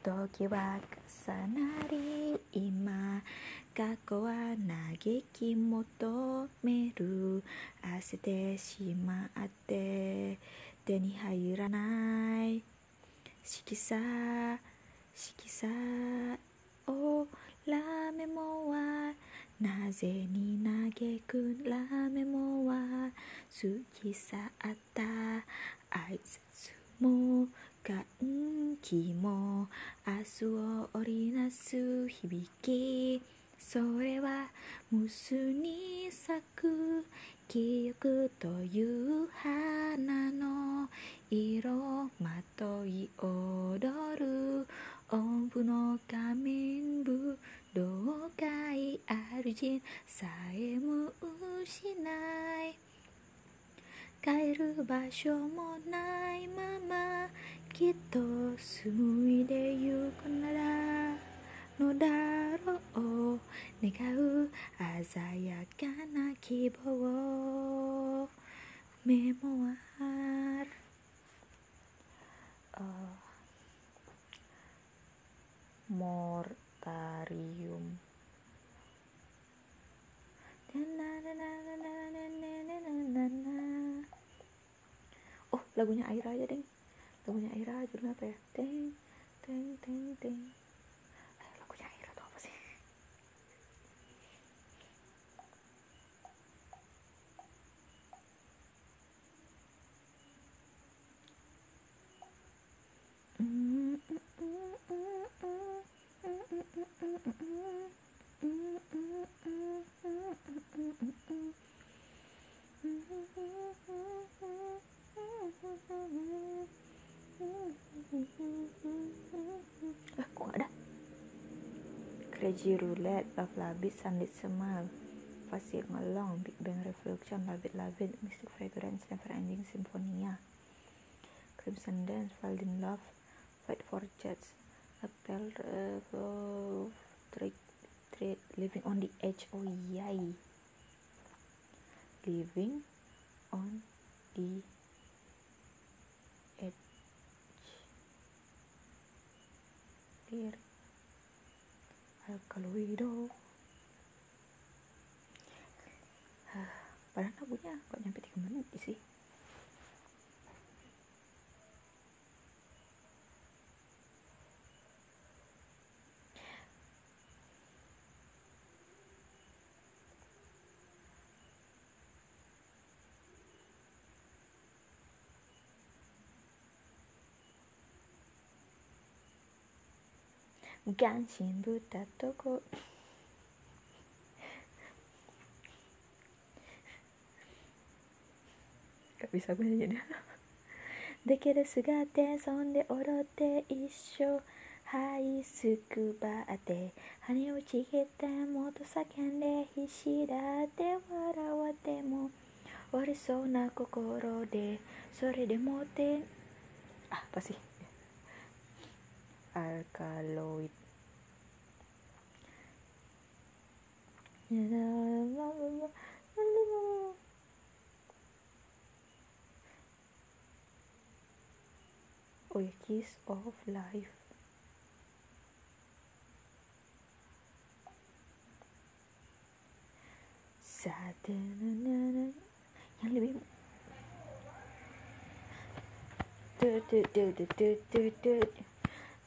時は重なり今過去は嘆き求める。焦ってしまって手に入らない。色彩色さをラメモはなぜに嘆くラメモは好きさあった。挨拶も歓喜も明日を織りなす響きそれは無数に咲く記憶という花の色まとい踊る音符の仮面武道会ある人さえも失い。帰る場所もないままきっと紡いでゆくならのだろう。願う。鮮やかな希望メモある、uh. Mortarium. Oh lagunya Aira aja deh lagunya Aira judulnya apa ya? Teng teng teng teng. Eh gak ada? Crazy Roulette, Love Labit, Sunlit Smile Fast Along, Big Bang Reflection, Labit Labit, Mystic Fragrance, Never Ending Symphonia Crimson Dance, Fall in Love, Fight for Jets, Hotel uh, Trade, Trade, Living on the Edge, oh yay. Living on the akhir alkaloido padahal lagunya kok nyampe 3 menit sih Ganshin Buddha Toko Gak bisa gue nyanyi だけどすがってそんで踊って一緒。はいすくばって。羽をちぎってもっと叫んで必死だって笑っても。終わりそうな心でそれでもって。あ apa sih alkaloid. Or kiss of life. Yang lebih do do do do do do do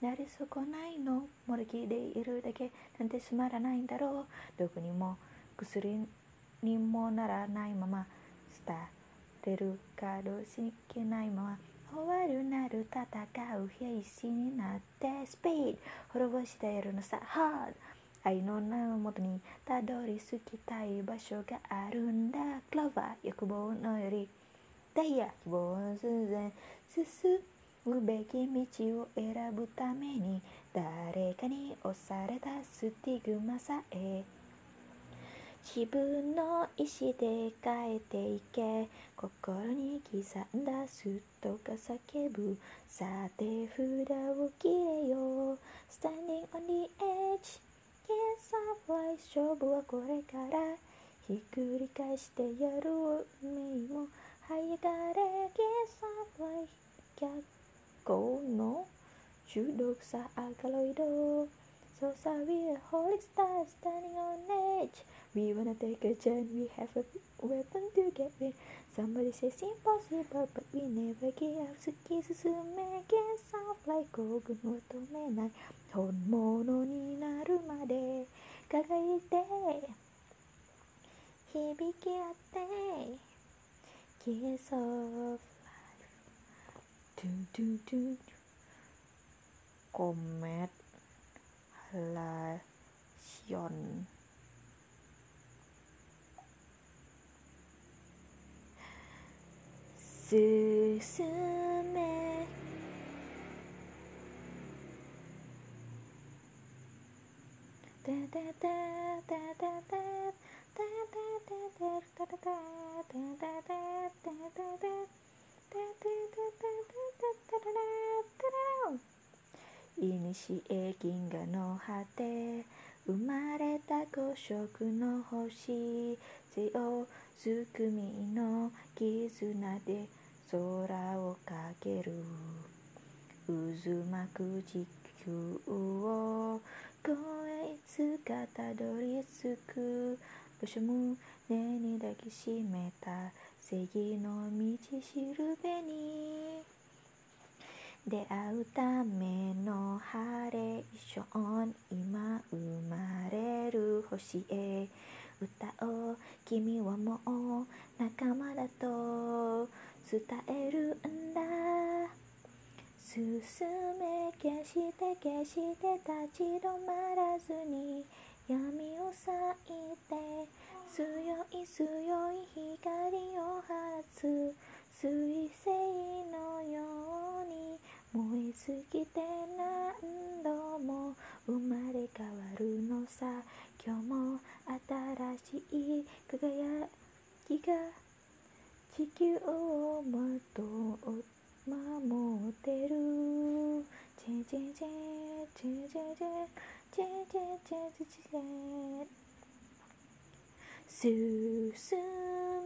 なり損ないの。もどきでいるだけ。なんてつまらないんだろう。どこにも薬にもならないまま。捨てるかどうしけないまま。終わるなる戦う兵士になって。スピード滅ぼしてやるのさ。ハード。愛の名のもとにたどり着きたい場所があるんだ。クローバー。欲望のより。ダイヤ。希望の全然進むべき道を選ぶために誰かに押されたスティグマさえ自分の意志で変えていけ心に刻んだスッとか叫ぶさて札を切れよ Standing on the edge Yes, I 勝負はこれからひっくり返してやる運命も這い上がれ Yes, I 逆光の中毒さアルカロイド So sorry, a holy star standing on edge We wanna take a chance, we have a weapon to get rid Somebody says impossible, but we never give up 突き進め Get soft like 興奮を止めない本物になるまで輝いて響き合って Kiss of life トゥトゥトゥ Comet Halation 進めてててててててていにしえ銀河の果て生まれた五色の星強すくみの絆で空をかける渦巻く地球を越えいつかたどり着く場所胸に抱きしめた正義の道しるべに。出会うためのハレーション今生まれる星へ。歌おう君はもう仲間だと。伝えるんだ。進め決して決して立ち止まらずに闇を裂いて。強い強い光を放つ。彗星のように燃え尽きて何度も。生まれ変わるのさ。今日も新しい輝きが。地球をまと守ってる。チェチェチェチェチェチェチェチェチェチェチェ進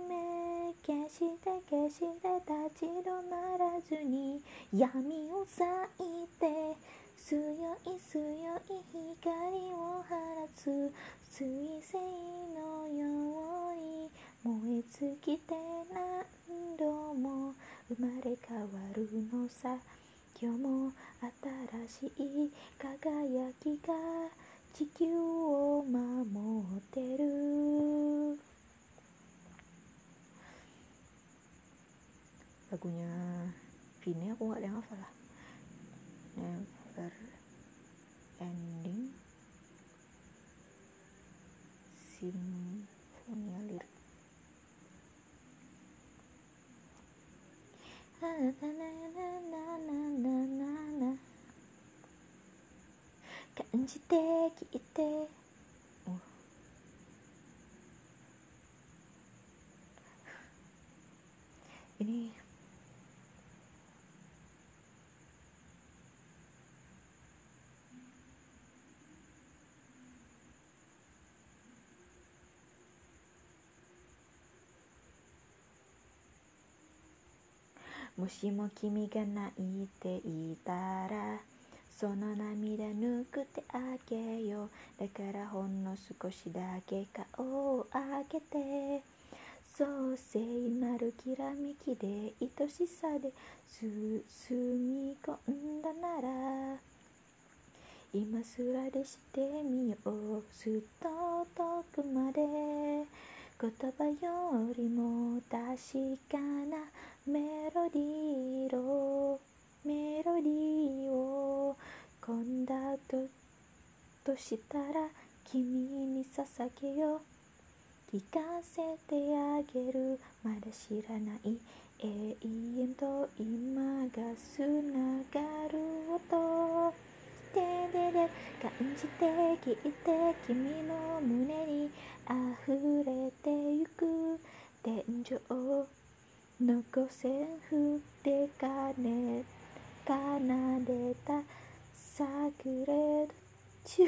め決して決して立ち止まらずに闇を裂いて強い強い光を放つ彗星のように燃え尽きて何度も生まれ変わるのさ今日も新しい輝きが地球を守ってる lagunya Vini aku nggak ada yang hafal lah never ending simfonia lirik 感じて聞いて、うん、えー、もしも君が泣いていたらその涙ぬくってあげよう。だからほんの少しだけ顔を上げて。そう聖なるきらめきで愛しさで包み込んだなら。今すらでしてみようすっと遠くまで。言葉よりも確かなメロディーを。メロディーを込んだととしたら君に捧げよう。聞かせてあげるまだ知らない永遠と今がつながる音。ででで感じて聞いて君の胸に溢れてゆく。天井の五線譜で奏でた。さぐれ中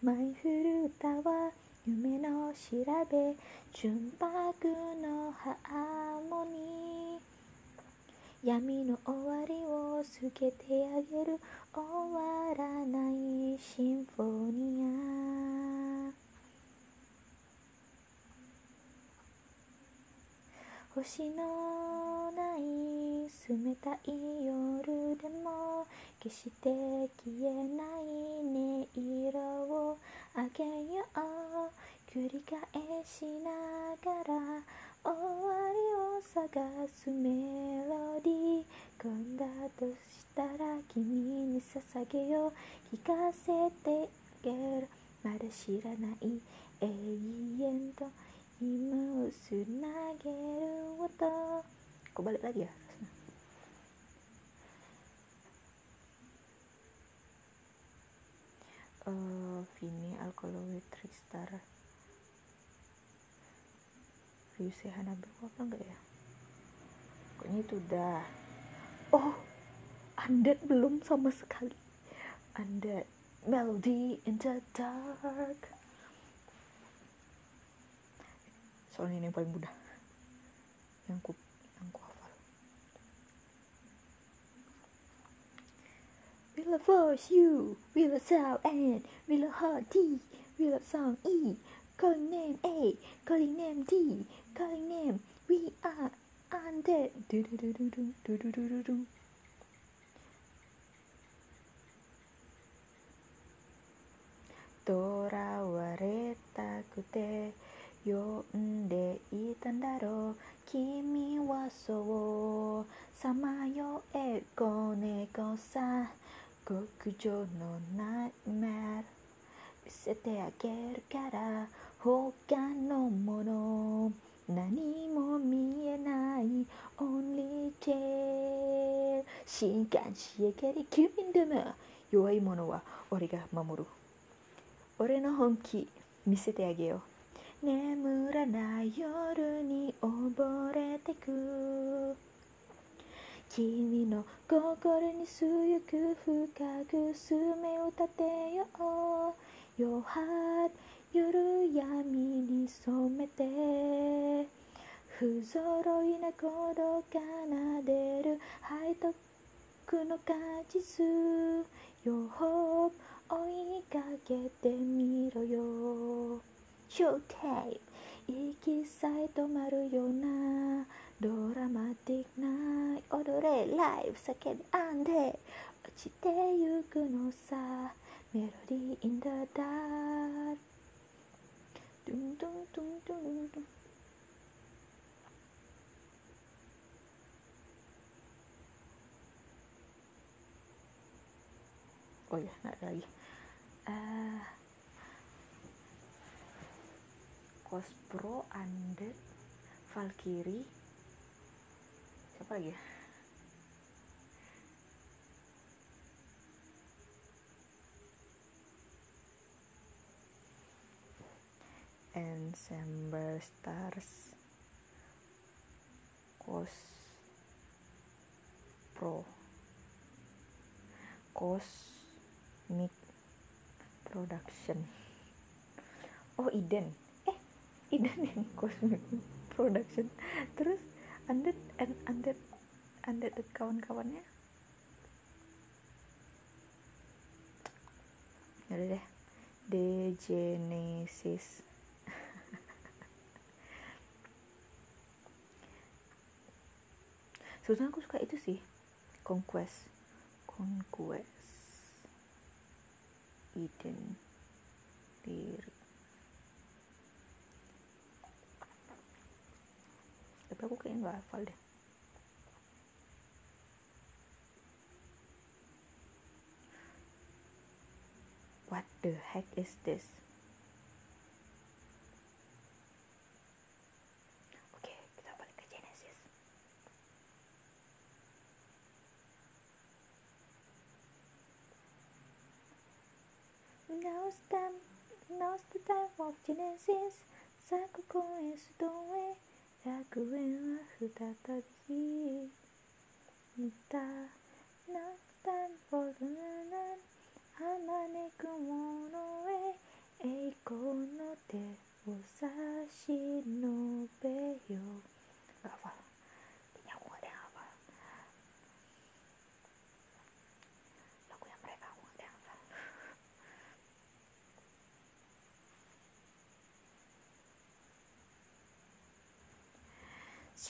マイフルータは夢の調べ。純白のハーモニー闇の終わりを告げてあげる。終わらないシンフォニア。星のない冷たい夜でも決して消えない音色をあげよ。う繰り返しながら終わりを探すメロディー。今んだとしたら君に捧げよう聞かせてあげるまだ知らない永遠と Kok balik lagi ya? Uh, Vini Alkaloid Tristar. Ryusei Hanabiru apa enggak ya? Pokoknya itu udah. Oh, Undead belum sama sekali. Undead Melody in the Dark soalnya ini yang paling mudah. Yang ku yang ku hafal. We love force you, we love sound and we love heart D, we love song E, calling name A, calling name D, calling name we are undead. do do do do do do do do do do Tora wareta kute 呼んでいたんだろう。君はそうさまよえ子猫さ。極上のナイメル見せてあげるから。他のもの。何も見えない。Only tail 新刊仕上げりキュンでも弱い者は俺が守る。俺の本気。見せてあげよう。眠らない夜に溺れてく。君の心にすゆく深く爪を立てよう。Your heart 夜闇に染めて。不揃いな鼓動奏でる背徳の果実。Your hope 追いかけてみろよ。ショータイム息さえ止まるようなドラマティックな踊れライブ叫びあんで落ちてゆくのさメロディー in the dark ドゥンドゥンドゥンドゥンドゥン。oh ya nggak ada lagi uh, Cospro Undead Valkyrie. Siapa lagi ya? Ensemble Stars. Cos Pro Cosmic Production. Oh Eden Eden yang Cosmic Production. Terus Undead and Undead Undead dan kawan-kawannya? Yaudah deh. Degenesis sebetulnya aku suka itu sih. Conquest. Conquest. Eden diri tapi aku kayaknya nggak hafal deh what the heck is this oke kita balik ke Genesis Now's time, now's the time of Genesis さあここへストへ楽円は再び見た。なったんぽどぬぬんあまねくものへ栄光の手を差し伸べよ。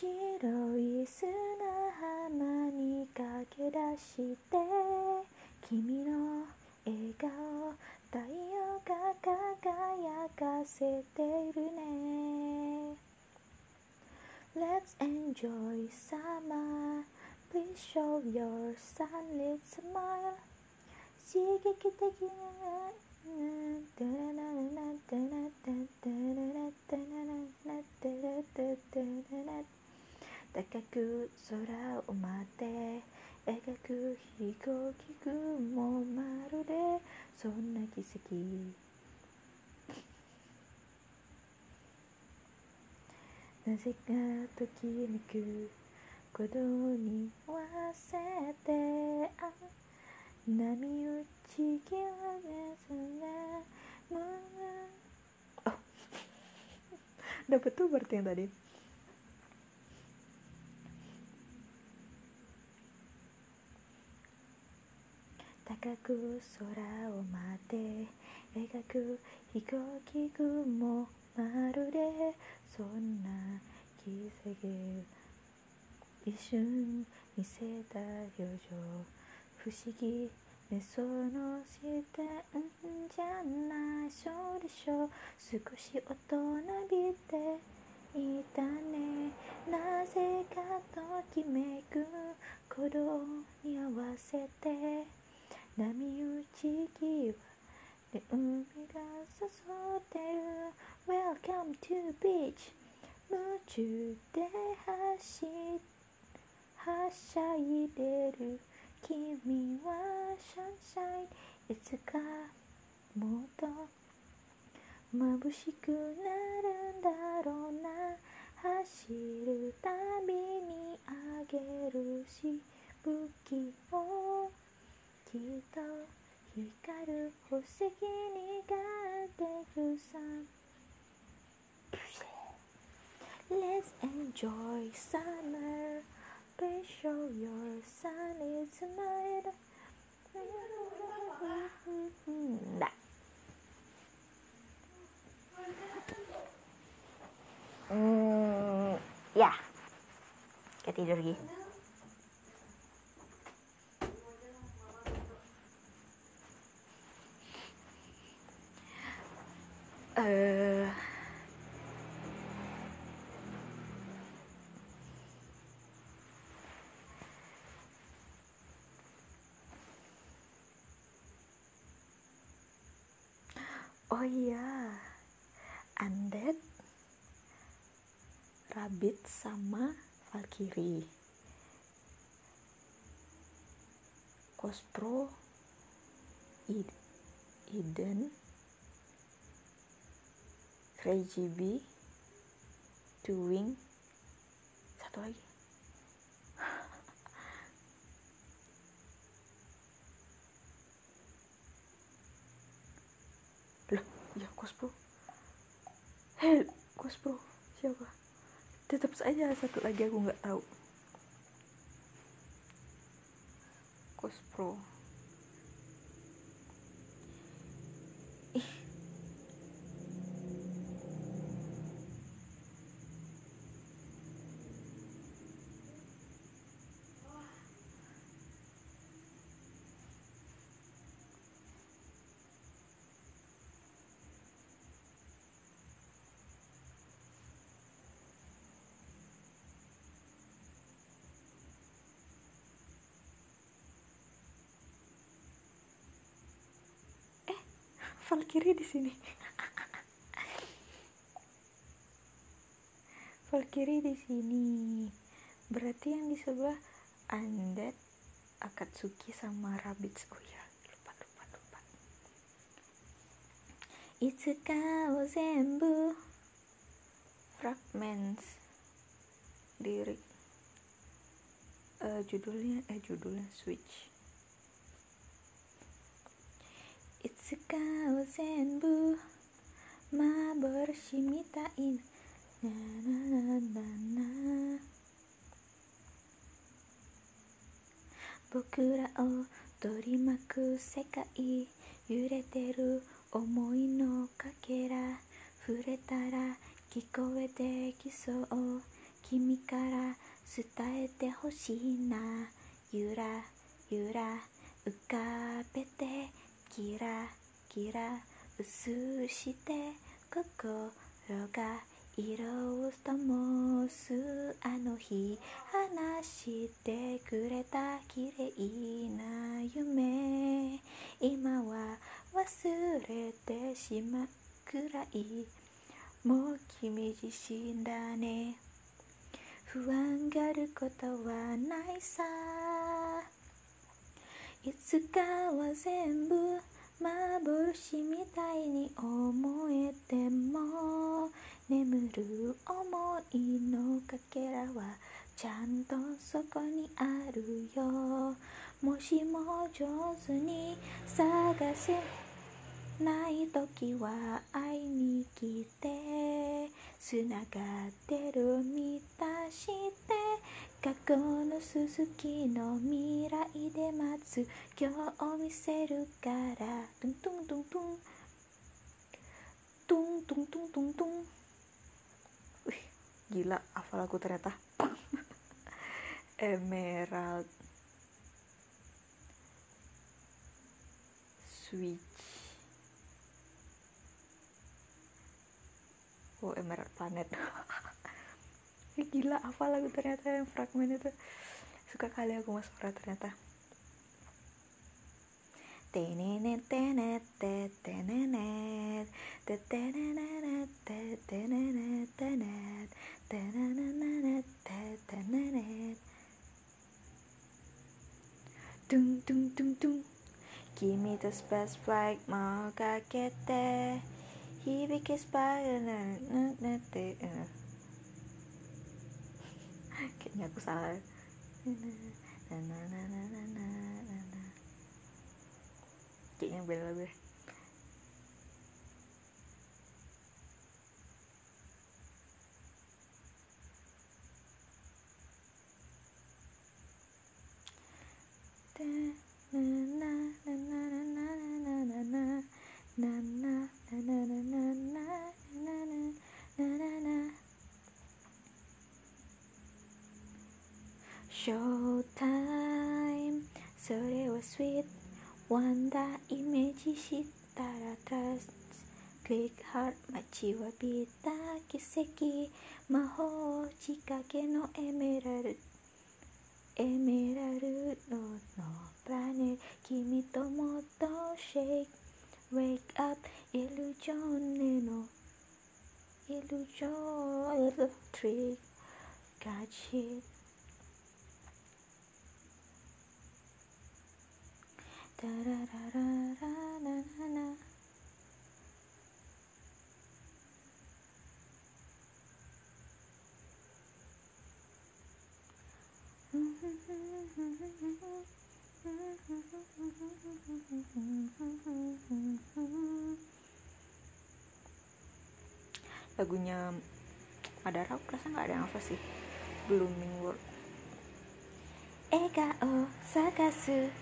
白い砂浜に駆け出して君の笑顔太陽が輝かせているね Let's enjoy summer Please show your sunlit smile 刺激的な高く空を舞って。描く飛行機雲まるで。そんな奇跡。なぜかときめく鼓動に合わせて。あ波打ち際です ね oh dapet tuh berarti yang tadi 高く空を舞って。描く飛行機雲まるでそんな奇跡一瞬見せた表情不思議。目そのしてんじゃないそうでしょ少し大人びていたね。なぜかときめく。鼓動に合わせて。波打ち際で海が誘ってる。Welcome to beach 夢中で走はしゃいでる。君はシャンシャイン。いつかもっと眩しくなるんだろうな。走るたびにあげるしぶきをきっと光る宝石に変ってくさ。Let's enjoy summer. Be sure your sun is tonight Hmm. kayak tidur gih eh oh iya. Undead rabbit sama valkyrie. Cospro Id- Eden Crazy Bee Two-Wing satu lagi. Ya Cospro hei Cospro siapa? Tetap saja satu lagi aku nggak tahu. Cospro ih frontal kiri di sini. Valkiri kiri di sini. Berarti yang di sebelah Andet Akatsuki sama rabbit oh ya lupa lupa lupa. Kau Zembu Fragments. Lirik. Uh, judulnya eh judulnya Switch. いつかを全部幻みたいな。なななな僕らを取り巻く世界揺れてる思いのかけら触れたら聞こえてきそう。君から伝えてほしいな。ゆらゆら浮かべて。キラキラ薄して心が色を灯すあの日話してくれた綺麗な夢今は忘れてしまうくらいもう君自身だね不安があることはないさいつかは全部幻みたいに思えても眠る思いのかけらはちゃんとそこにあるよ。もしも上手に探せない時は会いに来てつながってる満たして過去の続きの未来で待つ今日を見せるからトントントントントントントントントン Wih, gila hafal aku ternyata Emerald Switch Oh, Emerald Planet Ih, Gila, hafal lagu ternyata yang fragmen itu Suka kali aku mas suara ternyata Tenenet tenet tenenet tetenenet tetenenet tenet tenenet tetenenet Tung tung tung tung 君とスパスパイク nhà của sợ chị em về là về na na na na na na na na na na na na na Showtime. それは Sweet Wonder イメージしたら Trust Click Heart 待ちわびた奇跡。魔法仕掛けのエメラル。エメラルドのプラネ君ともっと Shake Wake up イルジョンへのイルジョントリック Catch it lagunya Madara aku rasa nggak ada yang apa sih? Blooming World. Ega o sakasu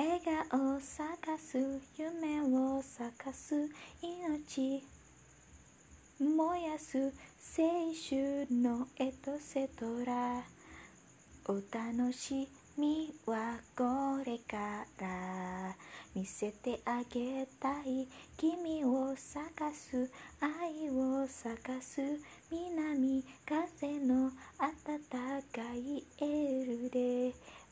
Ega o sakasu Yume wo sakasu Inochi 燃やす青春のエトセトラ。お楽しみはこれから。見せてあげたい君を探す愛を探す南風の暖かいエールで。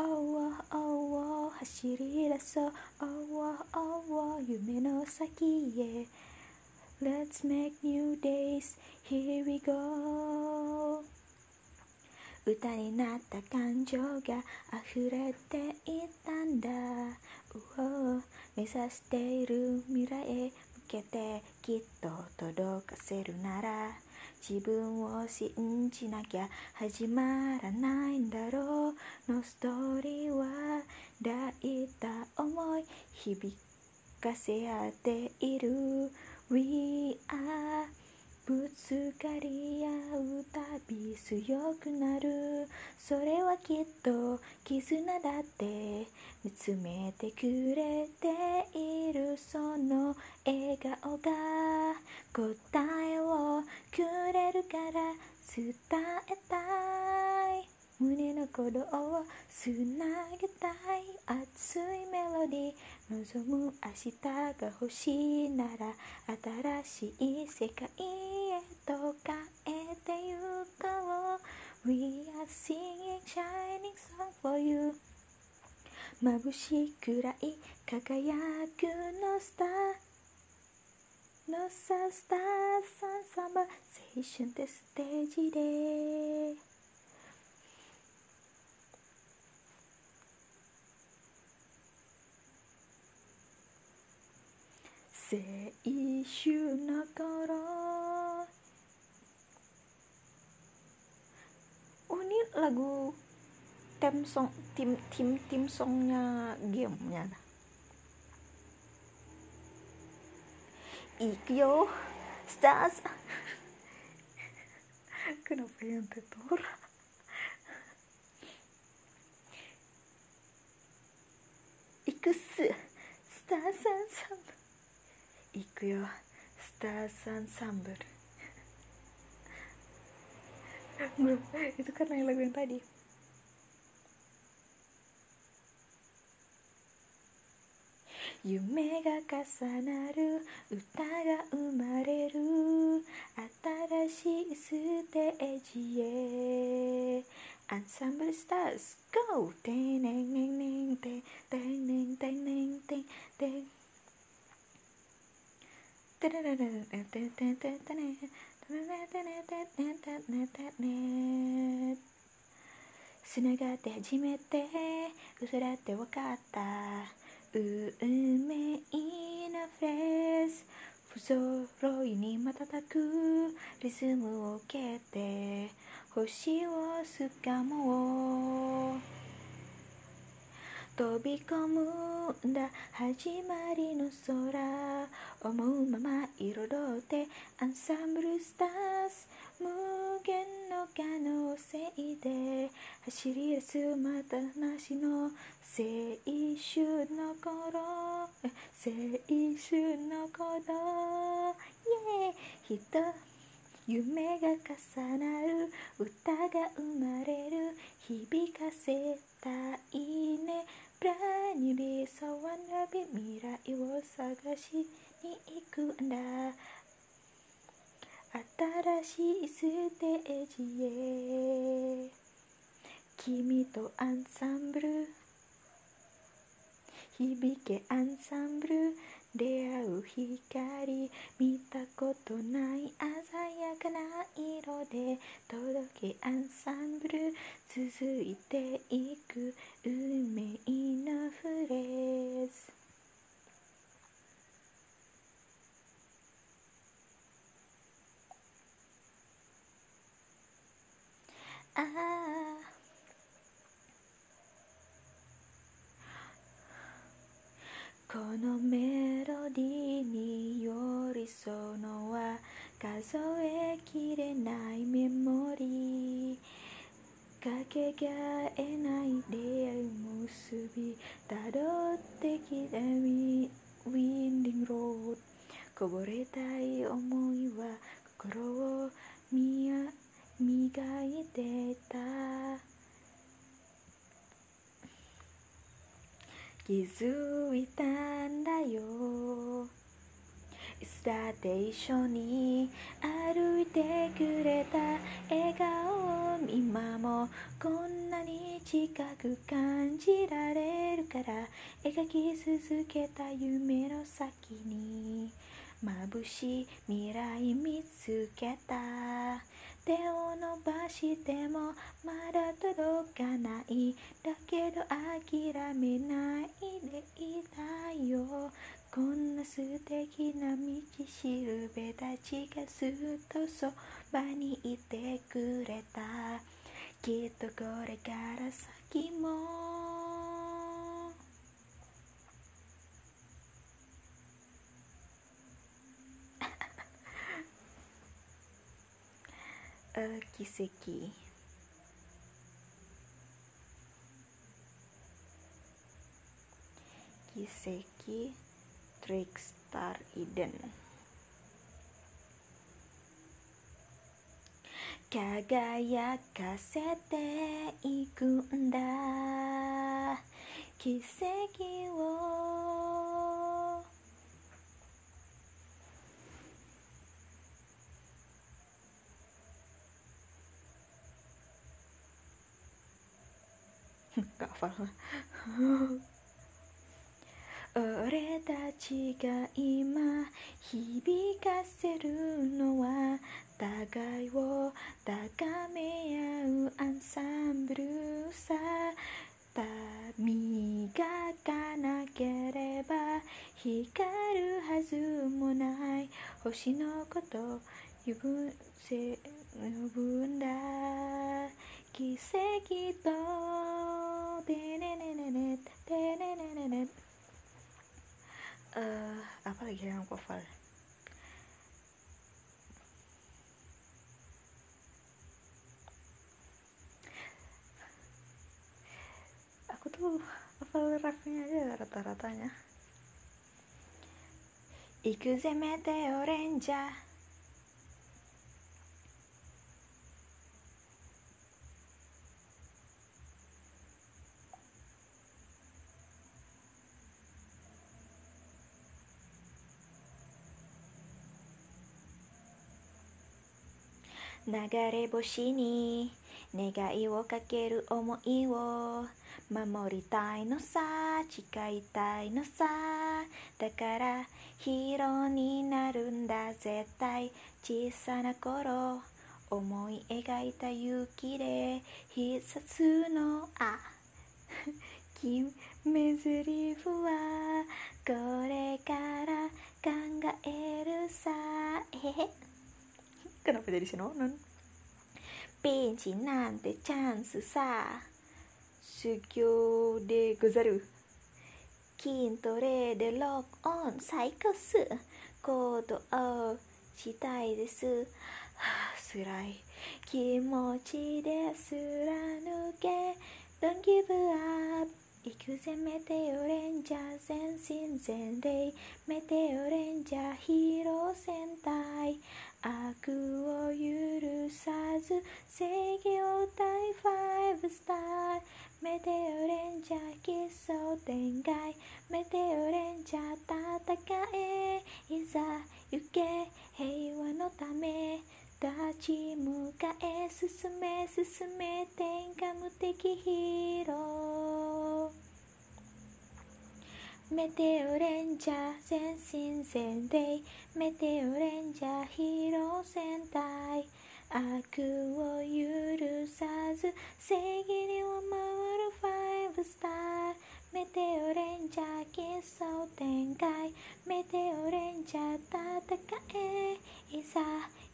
らい輝きの放ってゆこう星の光のように Oh, 走り出そう。Oh, oh, oh, 夢の先へ。Let's make new days, here we go. 歌になった感情が溢れていたんだ、目指している未来へ向けてきっと届かせるなら。自分を信じなきゃ始まらないんだろう。のストーリーは抱いた思い響かせ合っている。We are ぶつかり合うたび強くなる。それはきっと絆だって見つめてくれているその笑顔が答えをくれるから伝えた胸の鼓動をつなげたい熱いメロディー。望む明日が欲しいなら新しい世界へと変えてゆこう。We are singing shining song for you. 眩しいくらい輝くのスター。のさスターサンサンバ青春でステージで。青春の頃 oh ini lagu tim song tim tim tim songnya gamenya Ikyo Stars kenapa yang tetora Ikusu Stars sama 行くよ。スターズアンサンブル belum. Itu kan yang lagu yang tadi. 夢が重なる歌が生まれる新しいステージへアンサンブルスターズ GO! てんねんねんねんてんてんねんてんねんてんてん つながって初めて嘘だって分かった。運命のフレーズ。不揃いに瞬くリズムを受けて星をつかもう。飛び込むんだ始まりの空。思うまま彩ってアンサンブルスターズ無限の可能性で走り出すまたなしの青春の頃。青春の頃。イェーイ人夢が重なる。歌が生まれる。響かせたいね。プラニビサワナビ未来を探しに行くんだ新しいステージへ君とアンサンブル響けアンサンブル出会う光見たことない鮮やかな色で届けアンサンブル続いていく運命のフレーズ。ああこのメロディーに寄り添うのは数えきれないメモリーかけがえない出会い結びたどってきたウィウィンディングロードこぼれたい思いは心を磨いてた。気づいたんだよ。いつだって一緒に歩いてくれた笑顔今もこんなに近く感じられるから描き続けた夢の先に眩しい未来見つけた。手を伸ばしてもまだ届かない。だけど諦めないでいたよ。こんな素敵な道しるべたちがずっとそばにいてくれた。きっとこれから先もあ奇跡奇跡 Trickstar Eden 輝かせていくんだ奇跡を Gak hafal 俺たちが今響かせるのは互いを高め合うアンサンブルさ。磨かなければ光るはずもない星のこと呼ぶ呼ぶんだ。奇跡とてねねねねてねねねね uh, apa lagi yang aku hafal aku tuh hafal refnya aja rata-ratanya 行くぜメテオレンジャー 流れ星に願いをかける思いを守りたいのさ誓いたいのさだからヒーローになるんだ絶対。小さな頃思い描いた勇気で必殺のあ決め台詞はこれから考えるさ。えへへ。kenapa jadi si nonon pinci nante chance sa sugyo de gozaru kintore de lock on 最高数行動したいですつらい気持ちですら抜け Don't give up 行くぜメテオレンジャー全身全霊メテオレンジャーヒーロー戦隊悪を許さず正義を大ファイブスターメテオレンジャー奇想天外メテオレンジャー戦え。いざ行け。平和のため。立ち向かえ。進め。進め。天下無敵ヒーロー。メテオレンジャー全身全霊。メテオレンジャーヒーロー戦隊。悪を許さず正義にを守るファイブスター。メテオレンジャー決勝展開メテオレンジャー戦え。いざ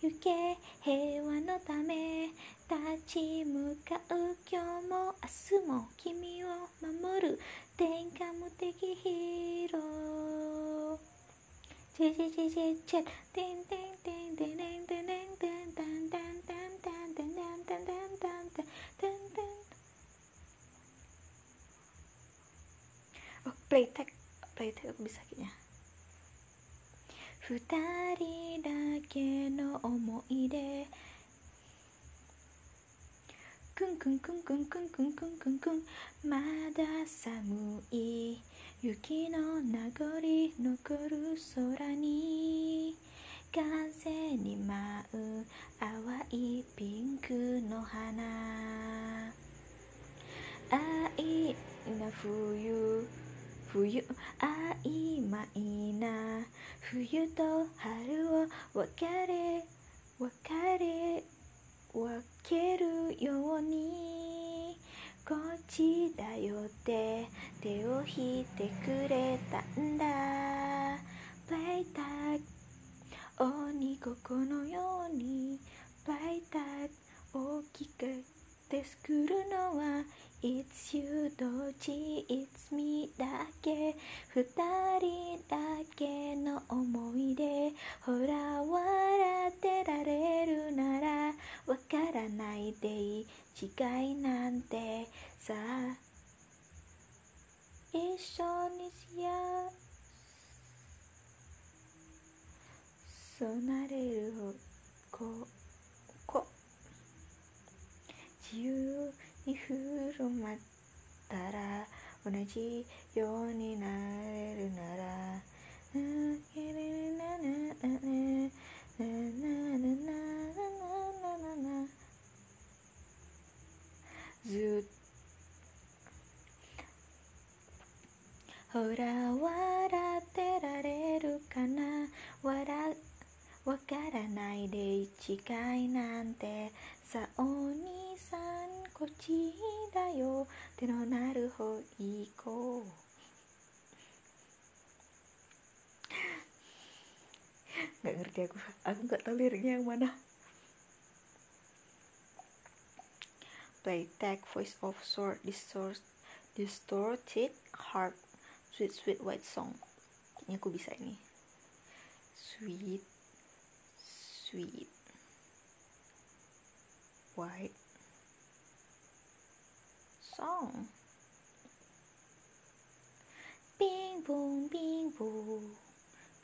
行け平和のため。立ち向かう今日も明日も君を守る。kamu teki hero cecet cecet cet ting ting ting ting ting ting ting ting tan tan tan tan tan tan tan tan tan tan tan oh playtag playtag aku bisa kayaknya 二人だけの思い出くんくんくんくんくんくんくんくんくんまだ寒い雪の名残残る空に風に舞う淡いピンクの花愛な冬冬曖昧な冬と春を分かれ分かれ分けるように。こっちだよって手を引いてくれたんだ。バイタク。鬼ここのように。バイタク。大きくて作るのは It's you どっち It's me だけ二人だけの思い出ほら笑ってられるならわからないでいい違いなんてさあ一緒にしやそうなれるここ自由古まったら同じようになれるなら。ずほら笑ってられるかな？笑わからないで一いなんて。さあお兄さんこっちだよ手のなる方行こう nggak ngerti aku aku nggak tahu liriknya yang mana play tag voice of short distort distorted heart sweet sweet white song kayaknya aku bisa ini sweet sweet White song. ピンポンピンポン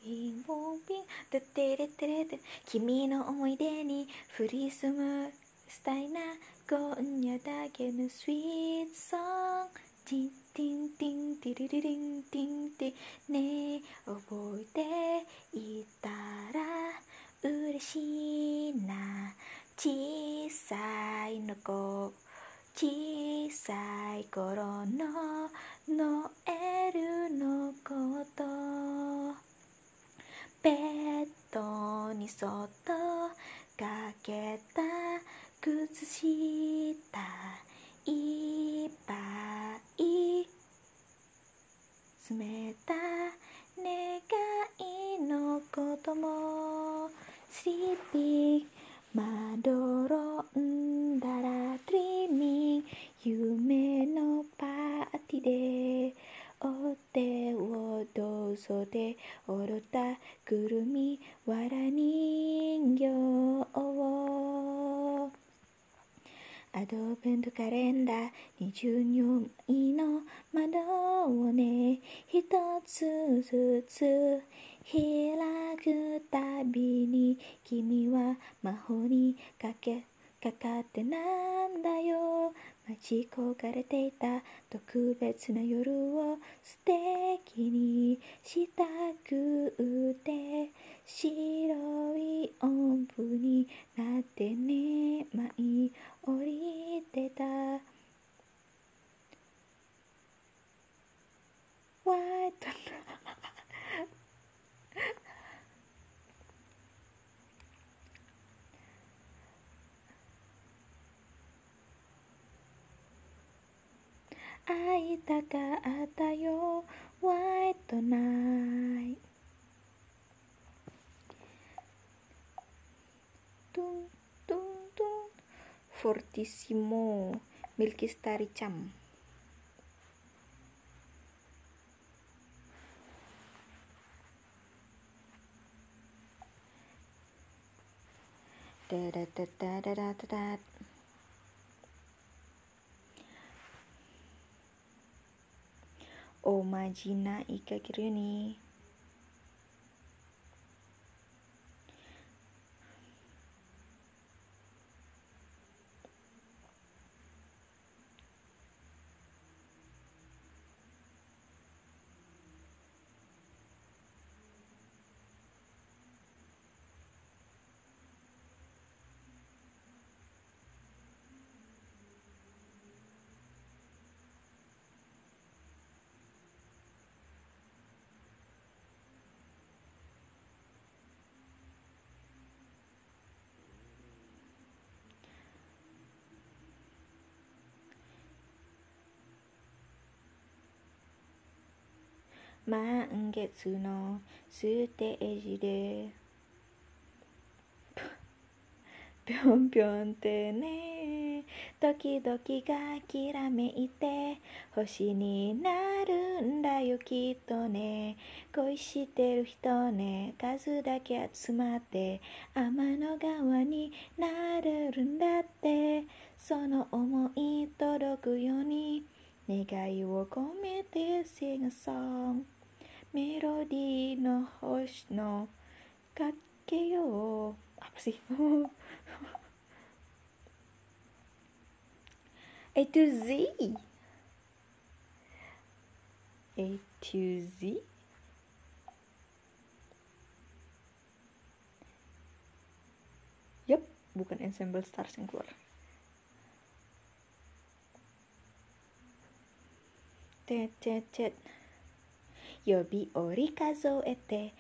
ピンポンピンテテレテレテ君の思い出に降り注ぐしたいな今夜だけの sweet song ティンティンティンティリリリンティンティンねえ覚えていたら嬉しいな小さいの子小さい頃のノエルのこと。ベッドにそっとかけた靴下いっぱい。冷た願いのことも。Sleepy まどろんだら Dreaming 夢のパーティーでお手をどうぞで踊ったくるみわら人形を。アドベントカレンダー24枚の窓をね一つずつ開くたびに君は魔法にかけかかってなんだよ。待ち焦がれていた特別な夜を素敵にしたくて白い音符になってね舞い降りてた。ワイト会いたかったよ Why tonight? トゥントゥントゥン Fortissimo Milky Starry da da da da da da da. Oma Jina Ika Kiryuni. 満月のステージでぴょんぴょんってね時々がきらめいて星になるんだよきっとね。恋してる人ね数だけ集まって天の川になれるんだって。その思い届くように願いを込めて sing a song メロディーの星のかけよう apa sih A to Z A to Z Yup, bukan ensemble stars yang keluar. tetetet, yobi ori kazo ete.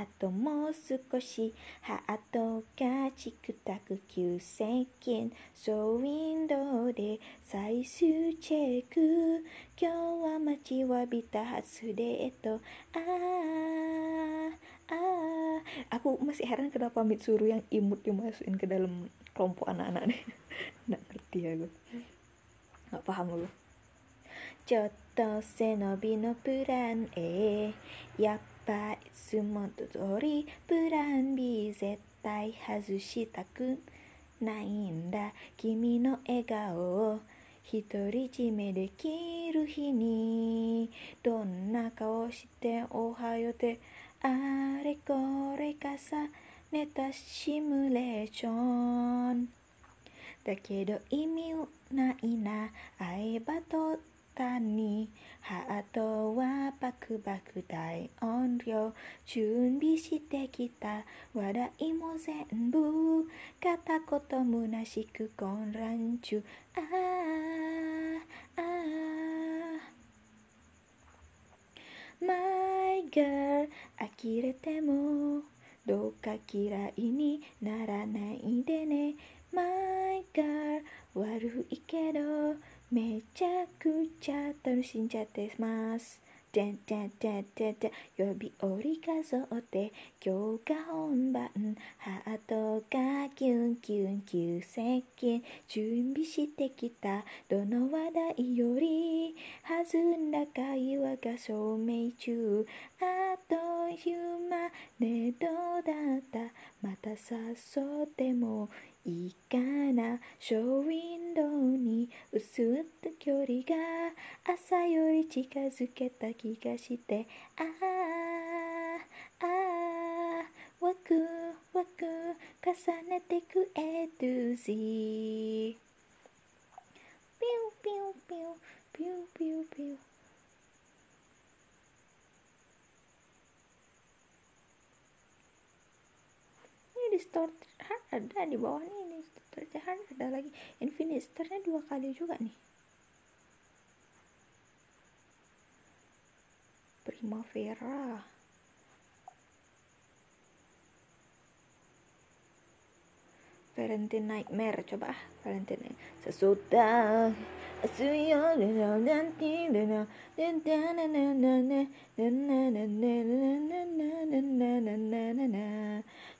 Ato mo sukoshi ha ato ga chikutaku kyusenkin so window de saisu cheku. Kyo wa machi wa bita hasu de eto. Ah ah aku masih heran kenapa Mitsuru yang imut dimasukin ke dalam kelompok anak-anak nih nggak ngerti ya gue Gak paham gue ちょっと背伸びのプラン A やっぱいつもと通りプラン B 絶対外したくないんだ。君の笑顔を独り占めできる日に。どんな顔しておはようであれこれ重ねたシミュレーション。だけど意味ないな。会えばとったに。ハートはバクバク大音量。準備してきた。笑いも全部片言虚しく混乱中。ああああ My girl 呆れても。どうか嫌いにならないでね。My girl 悪いけどめちゃくちゃ楽しんじゃってます。てんてんてんてんてん。指折り数って今日が本番ハートがキュンキュン急接近準備してきたどの話題より弾んだ会話が証明中。あっという間ねどうだった？また誘ってもいいかな？ショーウィンドウに薄った距離が朝より近づけた気がして。ああああワクワク重ねてく A to Z ピューピューピューピューピューピュー。Di store ada di bawah nih ini store hard ada lagi infinite store nya dua kali juga nih primavera Valentine Nightmare coba ah Valentine sesudah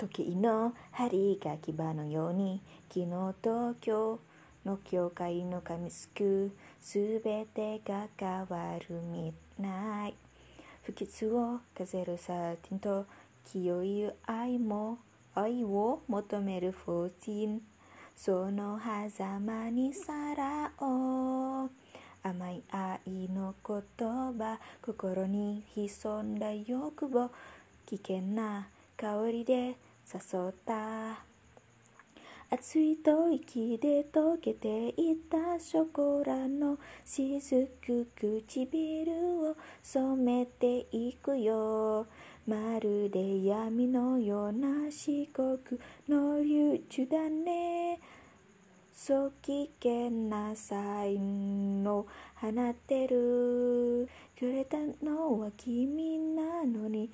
時の針が牙のように昨日と今日の教会の紙すくすべてが変わるミッナイ不吉を風るサーティンと清い愛も愛を求めるフォーティン。その狭間にさらおう。甘い愛の言葉心に潜んだ欲望危険な香りで誘った。熱い吐息で溶けていたショコラの雫唇を染めていくよ。まるで闇のような四国の流中だね。そう危険な才能放ってる。くれたのは君なのに。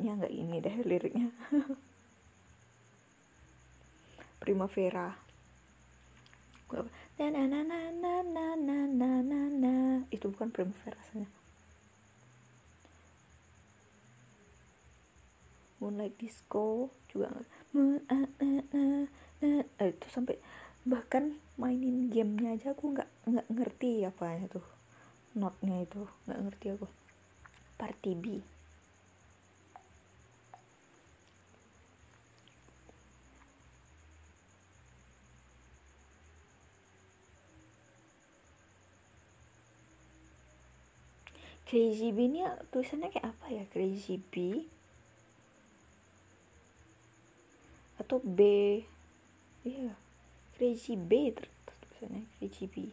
Kayaknya nggak ini deh liriknya. Primavera. Na na na na na na na na na na. Itu bukan primavera rasanya. Moonlight disco juga. Eh, itu sampai bahkan mainin gamenya aja aku nggak nggak ngerti apa itu notnya itu nggak ngerti aku. Party B Crazy B ini tulisannya kayak apa ya? Crazy B atau B? Iya. Crazy B tulisannya Crazy B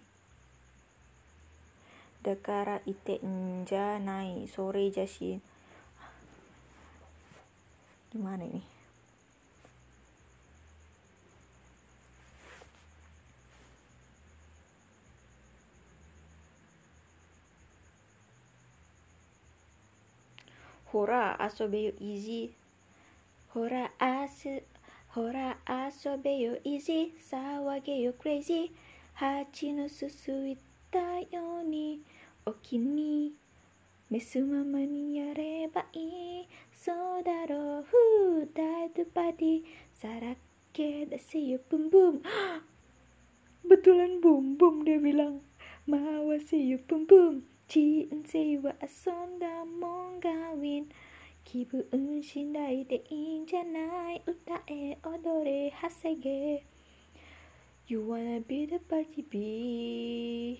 Dakara ite nja nai sore jashin gimana ini Hora asobe yo izi. Hora as, Hora asobe yo izi. Sawage yo crazy. Hachi no susu itta yo ni. Oki ni. Mesumama ni yareba i So daro hu dadu padi. Sarake dase yo bum bum. Betulan bum bum dia bilang. Mawasi yo bum bum. 人生は遊んだもんがウィン。気分次第でいいんじゃない。歌え踊れ稼げ。You wanna be the party bee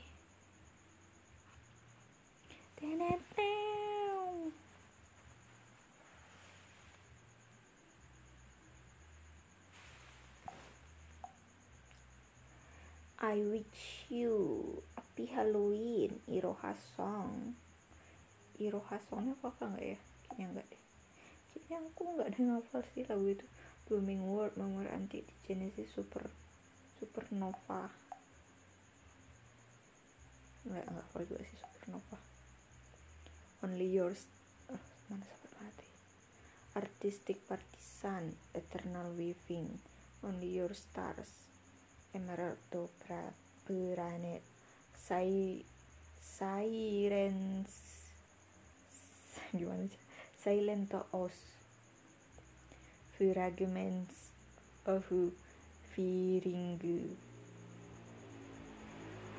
I wish you happy Halloween Iroha song. Iroha songnya apa apa nggak ya? Kayaknya enggak deh. Kayaknya aku nggak ada ngafal sih lagu itu. Blooming World Memoir Anti di Genesis Super Supernova. Nggak nggak hafal juga sih Supernova. Only Yours. Oh, mana sampai mati? Artistic Partisan Eternal Weaving Only Your Stars emerto branet sai silence gimana sih? Silento os fragments of firingu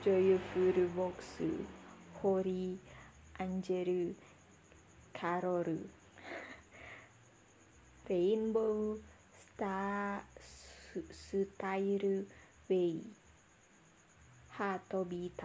joyful boxu hori anjeru karoru. Rainbow star sutairu Way Heartbeat.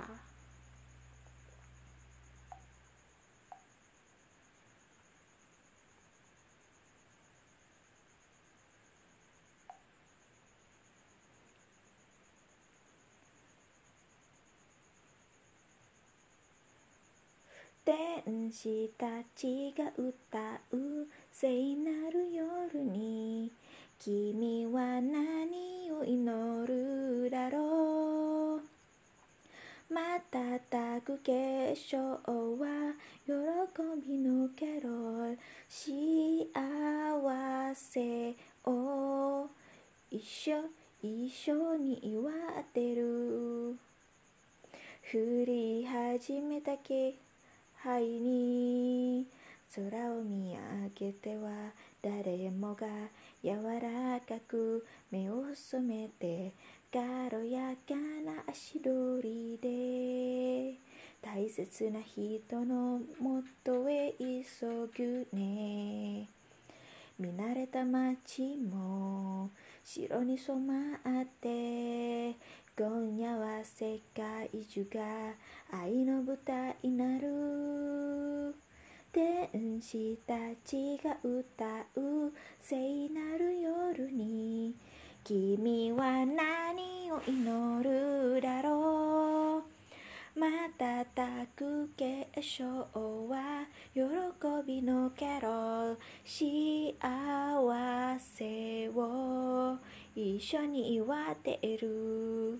天使たちが歌う聖なる夜に君は何を祈るだろう？瞬く結晶は喜びのケロ幸せを一緒一緒に祝ってる。降り始めたけ灰に空を見上げては誰もが柔らかく目を染めて軽やかな足取りで大切な人のもとへ急ぐね。見慣れた街も白に染まって今夜は世界中が愛の舞台になる。天使たちが歌う聖なる夜に君は何を祈るだろう。瞬く結晶は喜びのケロ幸せを一緒に祝っている。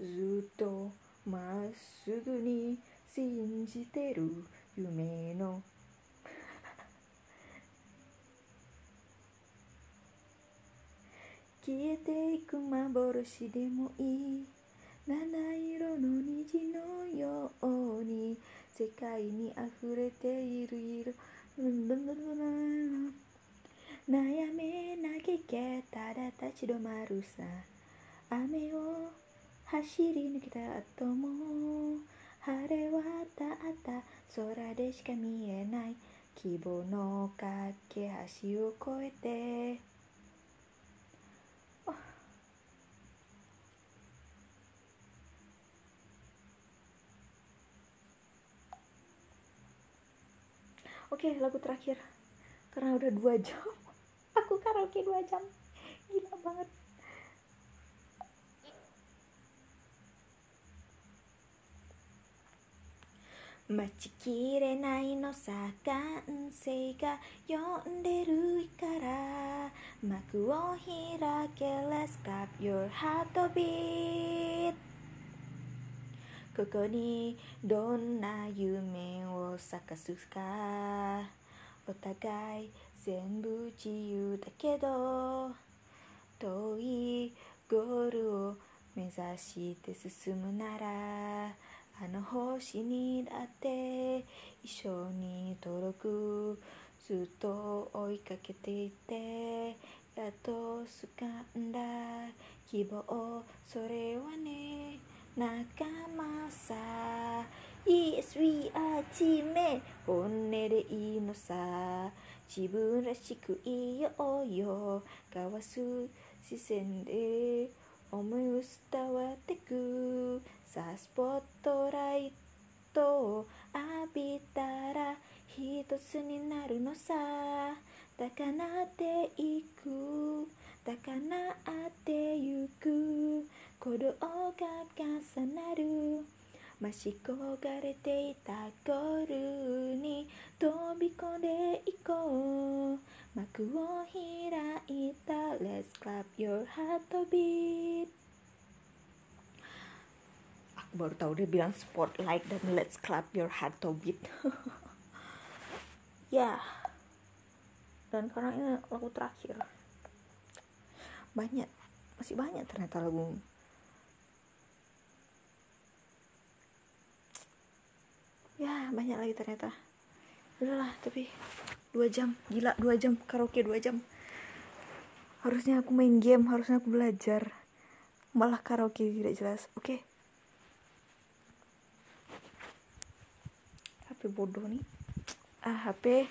ずっとまっすぐに信じてる夢の消えていく幻でもいい七色の虹のように世界に溢れている色。悩め嘆けただ立ち止まるさ。雨を走り抜けた後も晴れ渡った空でしか見えない。希望の架け橋を越えて オッケー lagu terakhir karena udah dua jam aku karaoke dua jam gila banget 待ちきれないのさ感性が呼んでるから幕を開け Let's clap your heartbeat ここにどんな夢を咲かすかお互い全部自由だけど遠いゴールを目指して進むならあの星にだって一緒に届くずっと追いかけていてやっと掴んだ希望それはね仲間さ。Yes, we are チーム本音でいいのさ。自分らしくいようよ。交わす視線で。思い伝わってく。さあスポットライトを浴びたら一つになるのさ。高鳴っていく。高鳴ってゆく。鼓動が重なるまし焦がれていたゴールに飛び込んでいこう幕を開いた Let's clap your heartbeat Aku baru tahu dia bilang spotlight dan let's clap your heartbeat ya dan karena ini lagu terakhir banyak masih banyak ternyata lagu Ya banyak lagi ternyata. Udahlah tapi dua jam. Gila dua jam karaoke dua jam. Harusnya aku main game harusnya aku belajar. Malah karaoke tidak jelas. Oke. Okay. HP bodoh nih. Ah HP